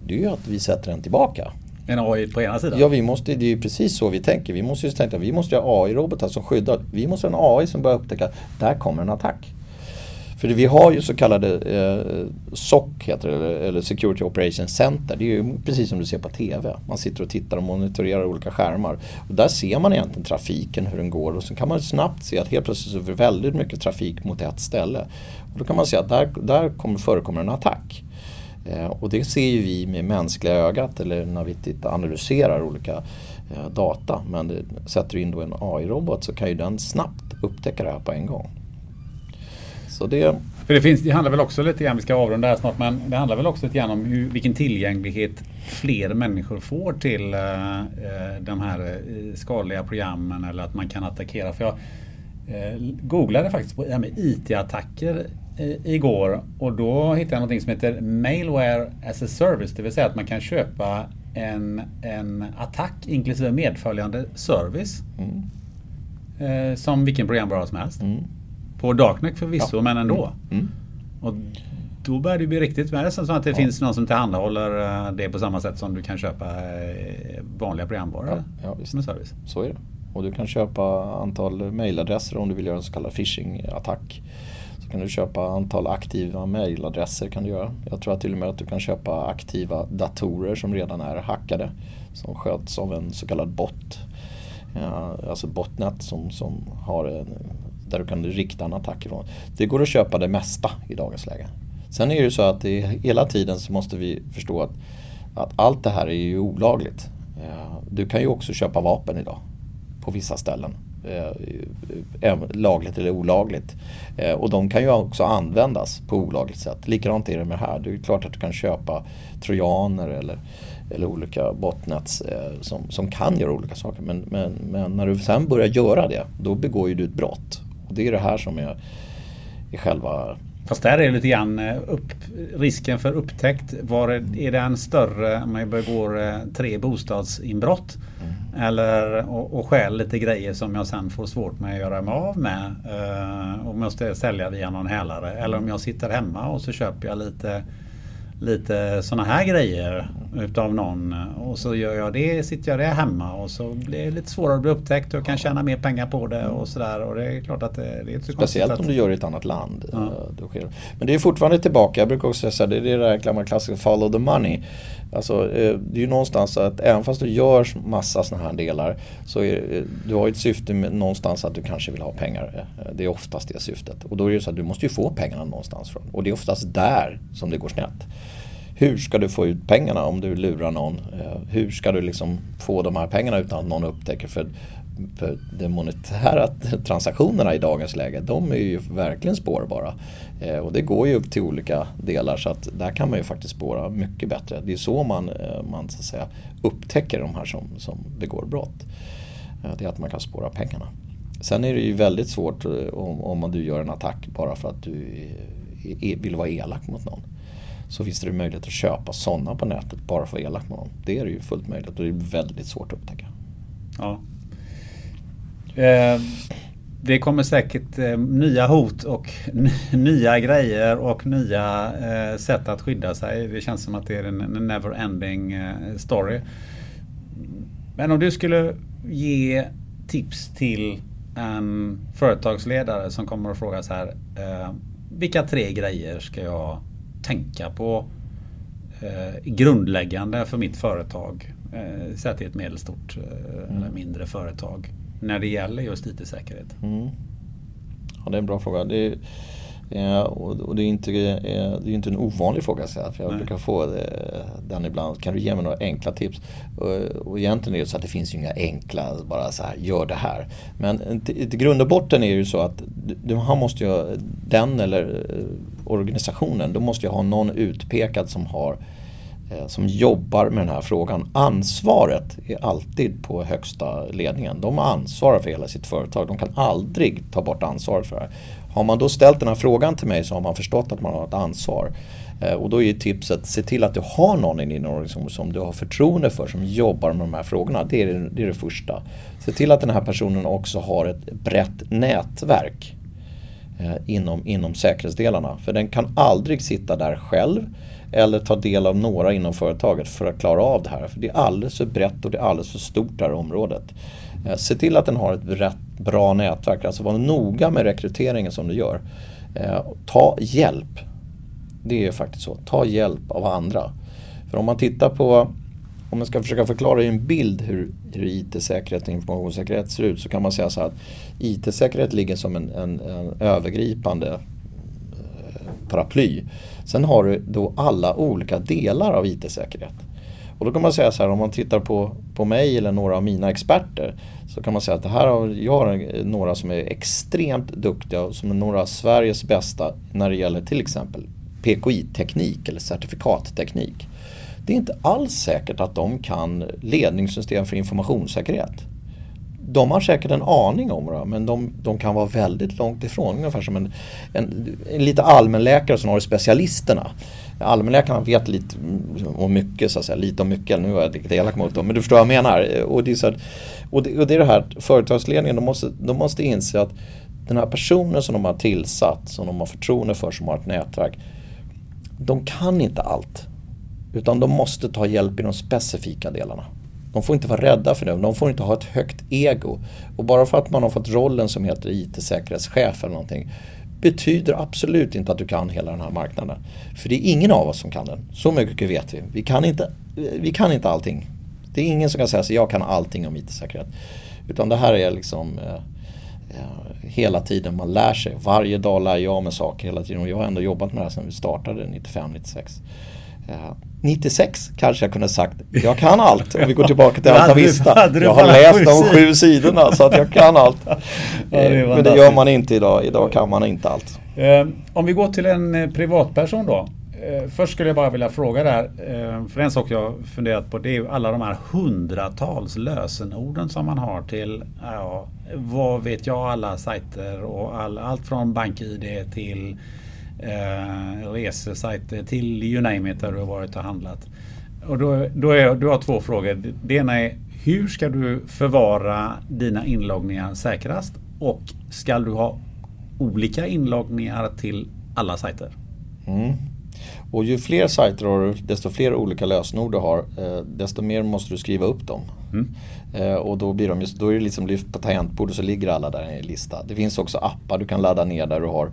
Speaker 2: det är ju att vi sätter den tillbaka.
Speaker 1: En AI på ena sidan?
Speaker 2: Ja, vi måste, det är ju precis så vi tänker. Vi måste ju tänka vi måste ha AI-robotar som skyddar. Vi måste ha en AI som börjar upptäcka, där kommer en attack. För vi har ju så kallade eh, SOC, heter det, eller Security Operations Center. Det är ju precis som du ser på TV. Man sitter och tittar och monitorerar olika skärmar. Och där ser man egentligen trafiken, hur den går. Och så kan man snabbt se att helt plötsligt så är det väldigt mycket trafik mot ett ställe. Och då kan man se att där, där kommer, förekommer en attack. Eh, och det ser ju vi med mänskliga ögat eller när vi tittar, analyserar olika eh, data. Men det, sätter du in då en AI-robot så kan ju den snabbt upptäcka det här på en gång.
Speaker 1: Så det... För det, finns, det handlar väl också lite grann, vi ska avrunda här snart, men det handlar väl också lite grann om hur, vilken tillgänglighet fler människor får till eh, eh de här eh, skadliga programmen eller att man kan attackera. För jag eh, googlade faktiskt på det här med IT-attacker igår och då hittade jag något som heter Mailware as a Service, det vill säga att man kan köpa en, en attack inklusive medföljande service. Mm. som vilken programvara som helst. Mm. På Darknet förvisso, ja. men ändå. Mm. mm. Och då börjar det bli riktigt med som att det ja. finns någon som tillhandahåller eh, det på samma sätt som du kan köpa eh, vanliga programvaror ja, ja, med service.
Speaker 2: Så är det. Och du kan köpa antal mailadresser om du vill göra en så kallad phishing-attack. Kan du köpa antal aktiva mailadresser kan du göra. Jag tror att till och med att du kan köpa aktiva datorer som redan är hackade. Som sköts av en så kallad bot. Alltså botnet som, som har en där du kan rikta en attack ifrån. Det går att köpa det mesta i dagens läge. Sen är det ju så att det, hela tiden så måste vi förstå att, att allt det här är ju olagligt. Du kan ju också köpa vapen idag på vissa ställen. Eh, eh, eh, lagligt eller olagligt. Eh, och de kan ju också användas på olagligt sätt. Likadant är det med det här. Det är klart att du kan köpa trojaner eller, eller olika botnets eh, som, som kan göra olika saker. Men, men, men när du sen börjar göra det, då begår ju du ett brott. Och det är det här som är, är själva
Speaker 1: Fast där är det lite grann eh, upp, risken för upptäckt. Var är den större om man begår eh, tre bostadsinbrott? Mm. Eller och, och stjäl lite grejer som jag sen får svårt med att göra mig av med. Uh, och måste sälja via någon hälare. Eller om jag sitter hemma och så köper jag lite lite sådana här grejer utav någon och så gör jag det, sitter jag det hemma och så blir det lite svårare att bli upptäckt och jag kan tjäna mer pengar på det och sådär och det är klart att det, det är
Speaker 2: Speciellt om du gör det i ett annat land. Ja. Eh, Men det är fortfarande tillbaka, jag brukar också säga det är det där gamla klassiska follow the money. Alltså, eh, det är ju någonstans att även fast du gör massa sådana här delar så är, eh, du har ett syfte med någonstans att du kanske vill ha pengar. Eh, det är oftast det syftet. Och då är det så att du måste ju få pengarna någonstans från. Och det är oftast där som det går snett. Hur ska du få ut pengarna om du lurar någon? Hur ska du liksom få de här pengarna utan att någon upptäcker? För, för de monetära (laughs) transaktionerna i dagens läge, de är ju verkligen spårbara. Eh, och det går ju upp till olika delar så att där kan man ju faktiskt spåra mycket bättre. Det är så man, eh, man så att säga, upptäcker de här som, som begår brott. Eh, det är att man kan spåra pengarna. Sen är det ju väldigt svårt eh, om, om du gör en attack bara för att du vill vara elak mot någon så finns det möjlighet att köpa sådana på nätet bara för att vara elak med dem. Det är ju fullt möjligt och det är väldigt svårt att upptäcka.
Speaker 1: Ja. Eh, det kommer säkert eh, nya hot och (laughs) nya grejer och nya eh, sätt att skydda sig. Det känns som att det är en, en never ending eh, story. Men om du skulle ge tips till en företagsledare som kommer att fråga så här. Eh, vilka tre grejer ska jag tänka på eh, grundläggande för mitt företag. Eh, Säg att det är ett medelstort eh, mm. eller mindre företag. När det gäller just IT-säkerhet. Mm.
Speaker 2: Ja, det är en bra fråga. Det är, Eh, och, det är inte, eh, det är inte en ovanlig fråga så för jag Nej. brukar få eh, den ibland. Kan du ge mig några enkla tips? Och, och egentligen är det så att det finns ju inga enkla, bara så här, gör det här. Men till, till grund och botten är det ju så att du, han måste ju, den eller organisationen, då måste ju ha någon utpekad som har Eh, som jobbar med den här frågan. Ansvaret är alltid på högsta ledningen. De ansvarar för hela sitt företag. De kan aldrig ta bort ansvaret för det här. Har man då ställt den här frågan till mig så har man förstått att man har ett ansvar. Eh, och då är tipset, se till att du har någon i din organisation som du har förtroende för som jobbar med de här frågorna. Det är det, det är det första. Se till att den här personen också har ett brett nätverk Eh, inom, inom säkerhetsdelarna. För den kan aldrig sitta där själv eller ta del av några inom företaget för att klara av det här. För det är alldeles för brett och det är alldeles för stort det här området. Eh, se till att den har ett brett, bra nätverk, alltså var noga med rekryteringen som du gör. Eh, ta hjälp. Det är faktiskt så. Ta hjälp av andra. För om man tittar på, om man ska försöka förklara i en bild hur, hur IT-säkerhet och informationssäkerhet ser ut så kan man säga så här att IT-säkerhet ligger som en, en, en övergripande eh, paraply. Sen har du då alla olika delar av IT-säkerhet. Och då kan man säga så här om man tittar på, på mig eller några av mina experter så kan man säga att det här har, jag har några som är extremt duktiga och som är några av Sveriges bästa när det gäller till exempel PKI-teknik eller certifikatteknik. Det är inte alls säkert att de kan ledningssystem för informationssäkerhet. De har säkert en aning om det men de, de kan vara väldigt långt ifrån. Ungefär som en, en, en lite allmänläkare som har specialisterna allmänläkarna vet lite om mycket, så att säga. lite om mycket, nu är jag lite elak mot dem, men du förstår vad jag menar. Och det är, så här, och det, och det, är det här, företagsledningen, de måste, de måste inse att den här personen som de har tillsatt, som de har förtroende för, som har ett nätverk, de kan inte allt. Utan de måste ta hjälp i de specifika delarna. De får inte vara rädda för det, de får inte ha ett högt ego. Och bara för att man har fått rollen som heter IT-säkerhetschef eller någonting betyder absolut inte att du kan hela den här marknaden. För det är ingen av oss som kan den. Så mycket vet vi. Vi kan inte, vi kan inte allting. Det är ingen som kan säga att jag kan allting om IT-säkerhet. Utan det här är liksom eh, eh hela tiden man lär sig. Varje dag lär jag mig saker hela tiden. Och jag har ändå jobbat med det här sedan vi startade 95-96. 96 kanske jag kunde sagt, jag kan allt om vi går tillbaka till (laughs) Alta Vista. Jag har läst de sju sidorna så att jag kan allt. (laughs) Det Men det gör man inte idag, idag kan man inte allt.
Speaker 1: Eh, om vi går till en eh, privatperson då. Eh, först skulle jag bara vilja fråga där, för en sak jag funderat på det är ju alla de här hundratals lösenorden som man har till, ja, vad vet jag, alla sajter och all, allt från BankID till eh, resesajter till you name it där du har varit och handlat. Och då, då är, du har två frågor. Det ena är hur ska du förvara dina inloggningar säkrast? Och ska du ha olika inloggningar till alla sajter?
Speaker 2: Mm. Och ju fler sajter har du, desto fler olika lösenord du har, eh, desto mer måste du skriva upp dem. Mm. Eh, och då, blir de just, då är det liksom lyft på tangentbordet så ligger alla där i en lista. Det finns också appar du kan ladda ner där du har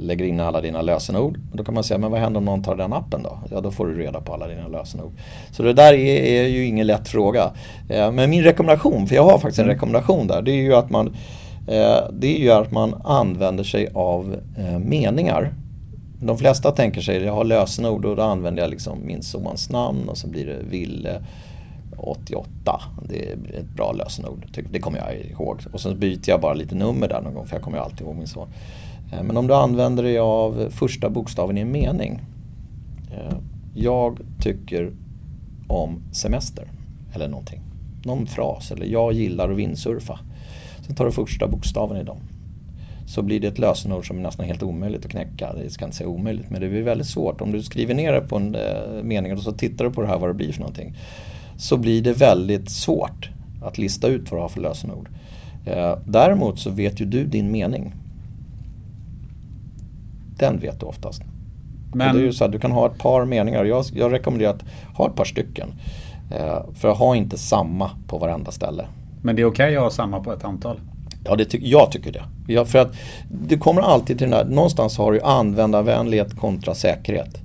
Speaker 2: lägger in alla dina lösenord. Då kan man säga, men vad händer om någon tar den appen då? Ja, då får du reda på alla dina lösenord. Så det där är, är ju ingen lätt fråga. Eh, men min rekommendation, för jag har faktiskt en mm. rekommendation där, det är ju att man, eh, det är ju att man använder sig av meningar. De flesta tänker sig, jag har lösenord och då använder jag liksom min sons namn och så blir det Ville 88. Det är ett bra lösenord, det kommer jag ihåg. Och sen byter jag bara lite nummer där någon gång för jag kommer alltid ihåg min son. Eh, men om du använder dig av första bokstaven i en mening. Eh, jag tycker om semester. Eller någonting. Någon fras. Eller jag gillar att vindsurfa. Sen tar du första bokstaven i dem. Så blir det ett lösenord som är nästan helt omöjligt att knäcka. Det ska inte säga omöjligt men det blir väldigt svårt. Om du skriver ner det på en eh, mening och så tittar du på det här vad det blir för någonting. Så blir det väldigt svårt att lista ut vad du har för lösenord. Däremot så vet ju du din mening. Den vet du oftast. Men... det är ju så att du kan ha ett par meningar. Jag, jag rekommenderar att ha ett par stycken. Eh, för att ha inte samma på varenda ställe.
Speaker 1: Men det är okej okay att ha samma på ett antal?
Speaker 2: Ja, det ty jag tycker det. Ja, för att det kommer alltid till den här, någonstans har du användarvänlighet kontra säkerhet.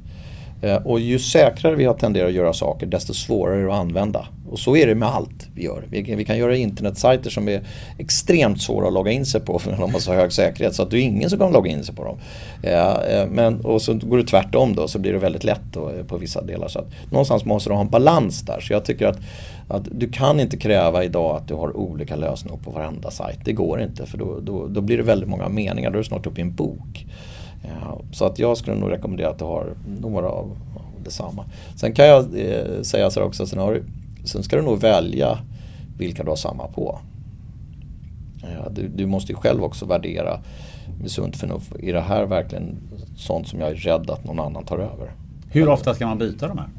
Speaker 2: Eh, och ju säkrare vi har tenderat att göra saker desto svårare är det att använda. Och så är det med allt vi gör. Vi, vi kan göra internetsajter som är extremt svåra att logga in sig på (laughs) för de har så hög säkerhet så att det är ingen som kan logga in sig på dem. Eh, eh men, och så går det tvärtom då så blir det väldigt lätt då, eh, på vissa delar. Så att någonstans måste du ha en balans där. Så jag tycker att, att du kan inte kräva idag att du har olika lösningar på varenda sajt. Det går inte för då, då, då blir det väldigt många meningar. Då är du snart uppe i en bok. Eh, så att jag skulle nog rekommendera att du har några av detsamma. Sen kan jag eh, säga så här också, sen, har, sen ska du nog välja vilka du har samma på. Eh, du, du, måste ju själv också värdera med sunt förnuft. Är det här verkligen sånt som jag är rädd att någon annan tar över?
Speaker 1: Hur ofta ska man byta de här?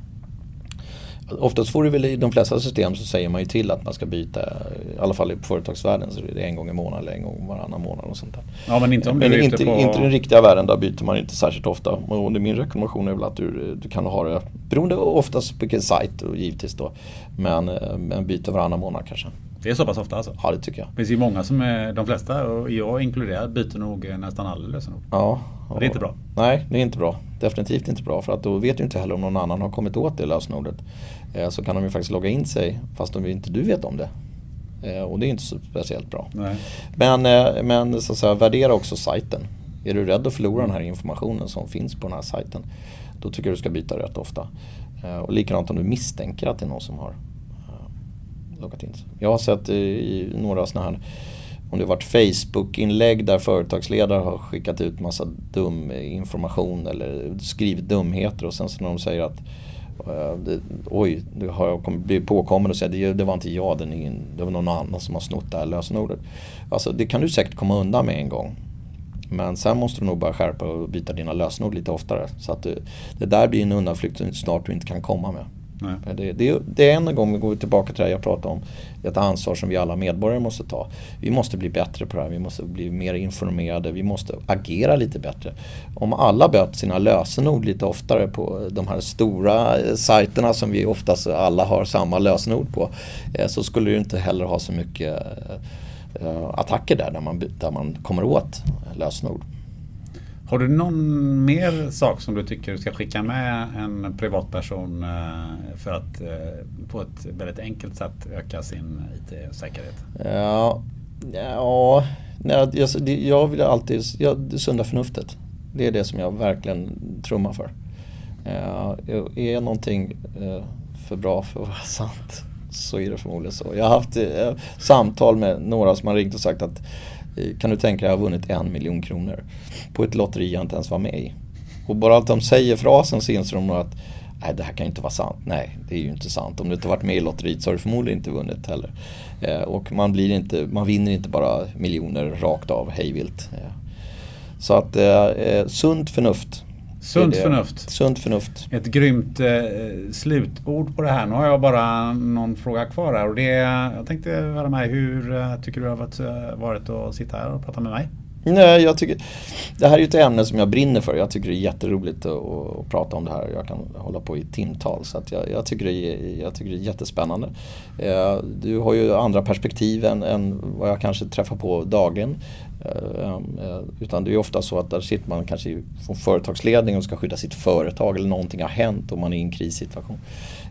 Speaker 2: Oftast får du väl i de flesta system så säger man ju till att man ska byta, i alla fall i företagsvärlden så är det en gång i månaden eller en gång varannan månad och sånt där.
Speaker 1: Ja men inte om du
Speaker 2: men inte,
Speaker 1: på...
Speaker 2: inte i den riktiga världen, där byter man inte särskilt ofta. Och min rekommendation är väl att du, du kan ha det, beroende oftast på vilken sajt och givetvis då, men, men byter varannan månad kanske.
Speaker 1: Det är så pass ofta alltså?
Speaker 2: Ja det tycker jag.
Speaker 1: Det finns ju många som är, de flesta och jag inkluderad, byter nog nästan alla lösenord.
Speaker 2: Ja.
Speaker 1: Och det är inte bra.
Speaker 2: Nej, det är inte bra. Definitivt inte bra för att då vet du inte heller om någon annan har kommit åt det lösenordet. Eh, så kan de ju faktiskt logga in sig fast om inte du vet om det. Eh, och det är inte speciellt bra.
Speaker 1: Nej.
Speaker 2: Men, eh, men så att säga, värdera också sajten. Är du rädd att förlora den här informationen som finns på den här sajten då tycker jag du ska byta rätt ofta. Och likadant om du misstänker att det är någon som har loggat in sig. Jag har sett i några sådana här om det varit Facebook-inlägg där företagsledare har skickat ut massa dum information eller skrivit dumheter och sen så när de säger att Eh, det, oj, det har jag blivit påkommen och säga det, det var inte jag, det, ingen, det var någon annan som har snott det här lösenordet. Alltså det kan du säkert komma undan med en gång. Men sen måste du nog bara skärpa och byta dina lösenord lite oftare. Så att du, det där blir en undanflykt som snart du inte kan komma med. Eh, det, det, det, är en gång vi går tillbaka till det jag pratade om. Ett ansvar som vi alla medborgare måste ta. Vi måste bli bättre på det här. Vi måste bli mer informerade. Vi måste agera lite bättre. Om alla böt sina lösenord lite oftare på de här stora eh, sajterna som vi oftast alla har samma lösenord på. Eh, så skulle du inte heller ha så mycket attacker där, där man, där man kommer åt lösenord.
Speaker 1: Har du någon mer sak som du tycker du ska skicka med en privatperson eh, för att eh, på ett väldigt enkelt sätt öka sin IT-säkerhet?
Speaker 2: Ja, ja nej, jag, jag vill alltid, jag, det sunda förnuftet. Det är det som jag verkligen trummar för. Eh, är någonting för bra för att vara (laughs) sant så är det förmodligen så. Jag har haft samtal med några som har ringt och sagt att Eh, kan du tänka dig att ha vunnit en miljon kronor på ett lotteri jag inte ens var med i. Och bara att de säger frasen så inser de nog att nej det här kan ju inte vara sant. Nej, det är ju inte sant. Om du inte varit med i lotteriet så har du förmodligen inte vunnit heller. Eh, och man, blir inte, man vinner inte bara miljoner rakt av hejvilt. Eh. Så att eh, eh sunt förnuft
Speaker 1: Sunt förnuft.
Speaker 2: Sunt förnuft.
Speaker 1: Ett grymt eh, slutord på det här. Nu har jag bara någon fråga kvar här. Och det, jag tänkte höra med hur eh, tycker du det har varit, eh, varit att sitta här och prata med mig?
Speaker 2: Nej, jag tycker, det här är ju ett ämne som jag brinner för. Jag tycker det är jätteroligt att, att prata om det här. Jag kan hålla på i timtal. Så att jag, jag, tycker, det är, jag tycker det är jättespännande. Eh, du har ju andra perspektiv än, än vad jag kanske träffar på dagligen. Eh, eh, utan det är ofta så att där sitter man kanske från företagsledningen och ska skydda sitt företag eller någonting har hänt och man är i en krissituation.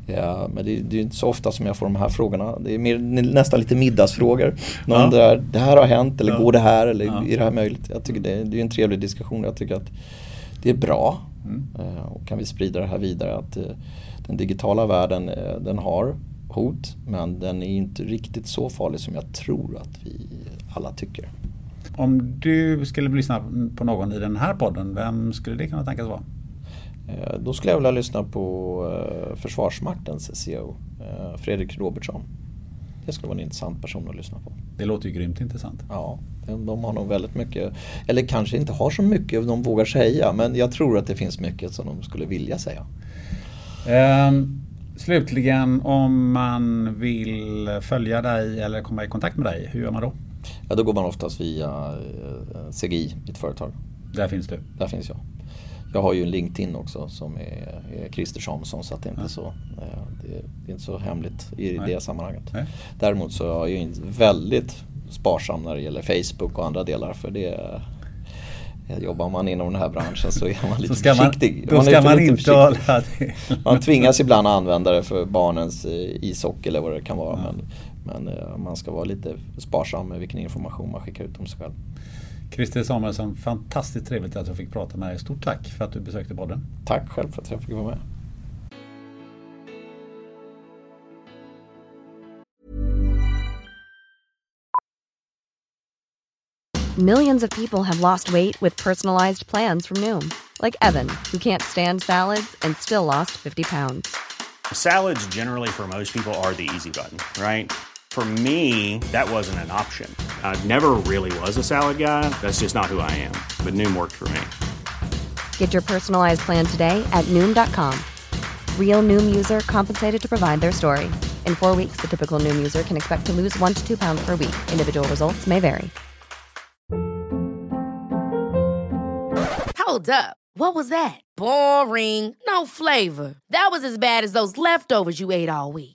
Speaker 2: Ja, men det, det, är inte så ofta som jag får de här frågorna. Det är mer, nästan lite middagsfrågor. Någon ja. där, det här har hänt eller ja. går det här eller ja. är det här möjligt? Jag tycker det, det är en trevlig diskussion. Jag tycker att det är bra. Mm. Eh, och kan vi sprida det här vidare att den digitala världen den har hot men den är inte riktigt så farlig som jag tror att vi alla tycker.
Speaker 1: Om du skulle lyssna på någon i den här podden, vem skulle det kunna tänkas vara?
Speaker 2: Eh, då skulle jag vilja lyssna på eh, Försvarsmaktens CEO, eh, Fredrik Robertsson. Det skulle vara en intressant person att lyssna på.
Speaker 1: Det låter ju grymt intressant.
Speaker 2: Ja, de har nog väldigt mycket, eller kanske inte har så mycket de vågar säga, men jag tror att det finns mycket som de skulle vilja säga.
Speaker 1: Um, slutligen, om man vill följa dig eller komma i kontakt med dig, hur gör man då?
Speaker 2: Ja, då går man oftast via eh, CGI, mitt företag.
Speaker 1: Där finns du?
Speaker 2: Där finns jag. Jag har ju en LinkedIn också som är, är Christer Samuelsson så att det är inte ja. så eh, det, det, är inte så hemligt i Nej. det sammanhanget. Nej. Däremot så är jag väldigt sparsam när det gäller Facebook och andra delar för det Jobbar man inom den här branschen så är man (laughs) lite
Speaker 1: man,
Speaker 2: försiktig.
Speaker 1: Då
Speaker 2: man
Speaker 1: ska man inte hålla
Speaker 2: Man tvingas ibland använda det för barnens eh, ishockey eller vad det kan vara. Ja. Men, men eh, man ska vara lite sparsam med vilken information man skickar ut om sig själv.
Speaker 1: Christer Samuelsson, fantastiskt trevligt att jag fick prata med dig. Stort tack för att du besökte podden.
Speaker 2: Tack själv för att jag fick vara med.
Speaker 3: Millions of people have lost weight with personalized plans from Noom. Like Evan, who can't stand salads and still lost 50 pounds.
Speaker 4: Salads generally for most people are the easy button, right? For me, that wasn't an option. I never really was a salad guy. That's just not who I am. But Noom worked for me.
Speaker 3: Get your personalized plan today at Noom.com. Real Noom user compensated to provide their story. In four weeks, the typical Noom user can expect to lose one to two pounds per week. Individual results may vary.
Speaker 5: Hold up. What was that? Boring. No flavor. That was as bad as those leftovers you ate all week.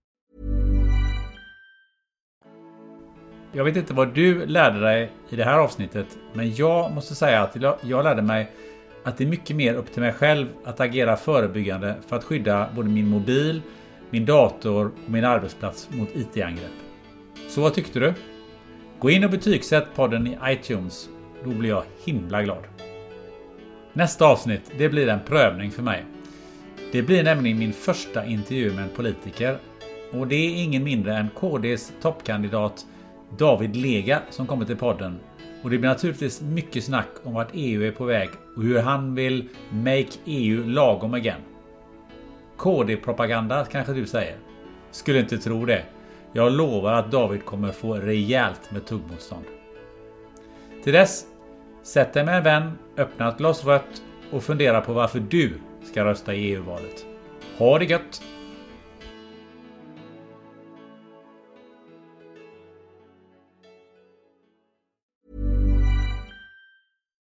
Speaker 1: Jag vet inte vad du lärde dig i det här avsnittet, men jag måste säga att jag lärde mig att det är mycket mer upp till mig själv att agera förebyggande för att skydda både min mobil, min dator och min arbetsplats mot IT-angrepp. Så vad tyckte du? Gå in och betygsätt podden i iTunes. Då blir jag himla glad. Nästa avsnitt, det blir en prövning för mig. Det blir nämligen min första intervju med en politiker. Och det är ingen mindre än KDs toppkandidat David Lega som kommer till podden. Och det blir naturligtvis mycket snack om vart EU är på väg och hur han vill make EU lagom again. KD-propaganda kanske du säger? Skulle inte tro det. Jag lovar att David kommer få rejält med tuggmotstånd. Till dess, sätt dig med en vän, öppna ett glas rött och fundera på varför du ska rösta i EU-valet. Ha det gött!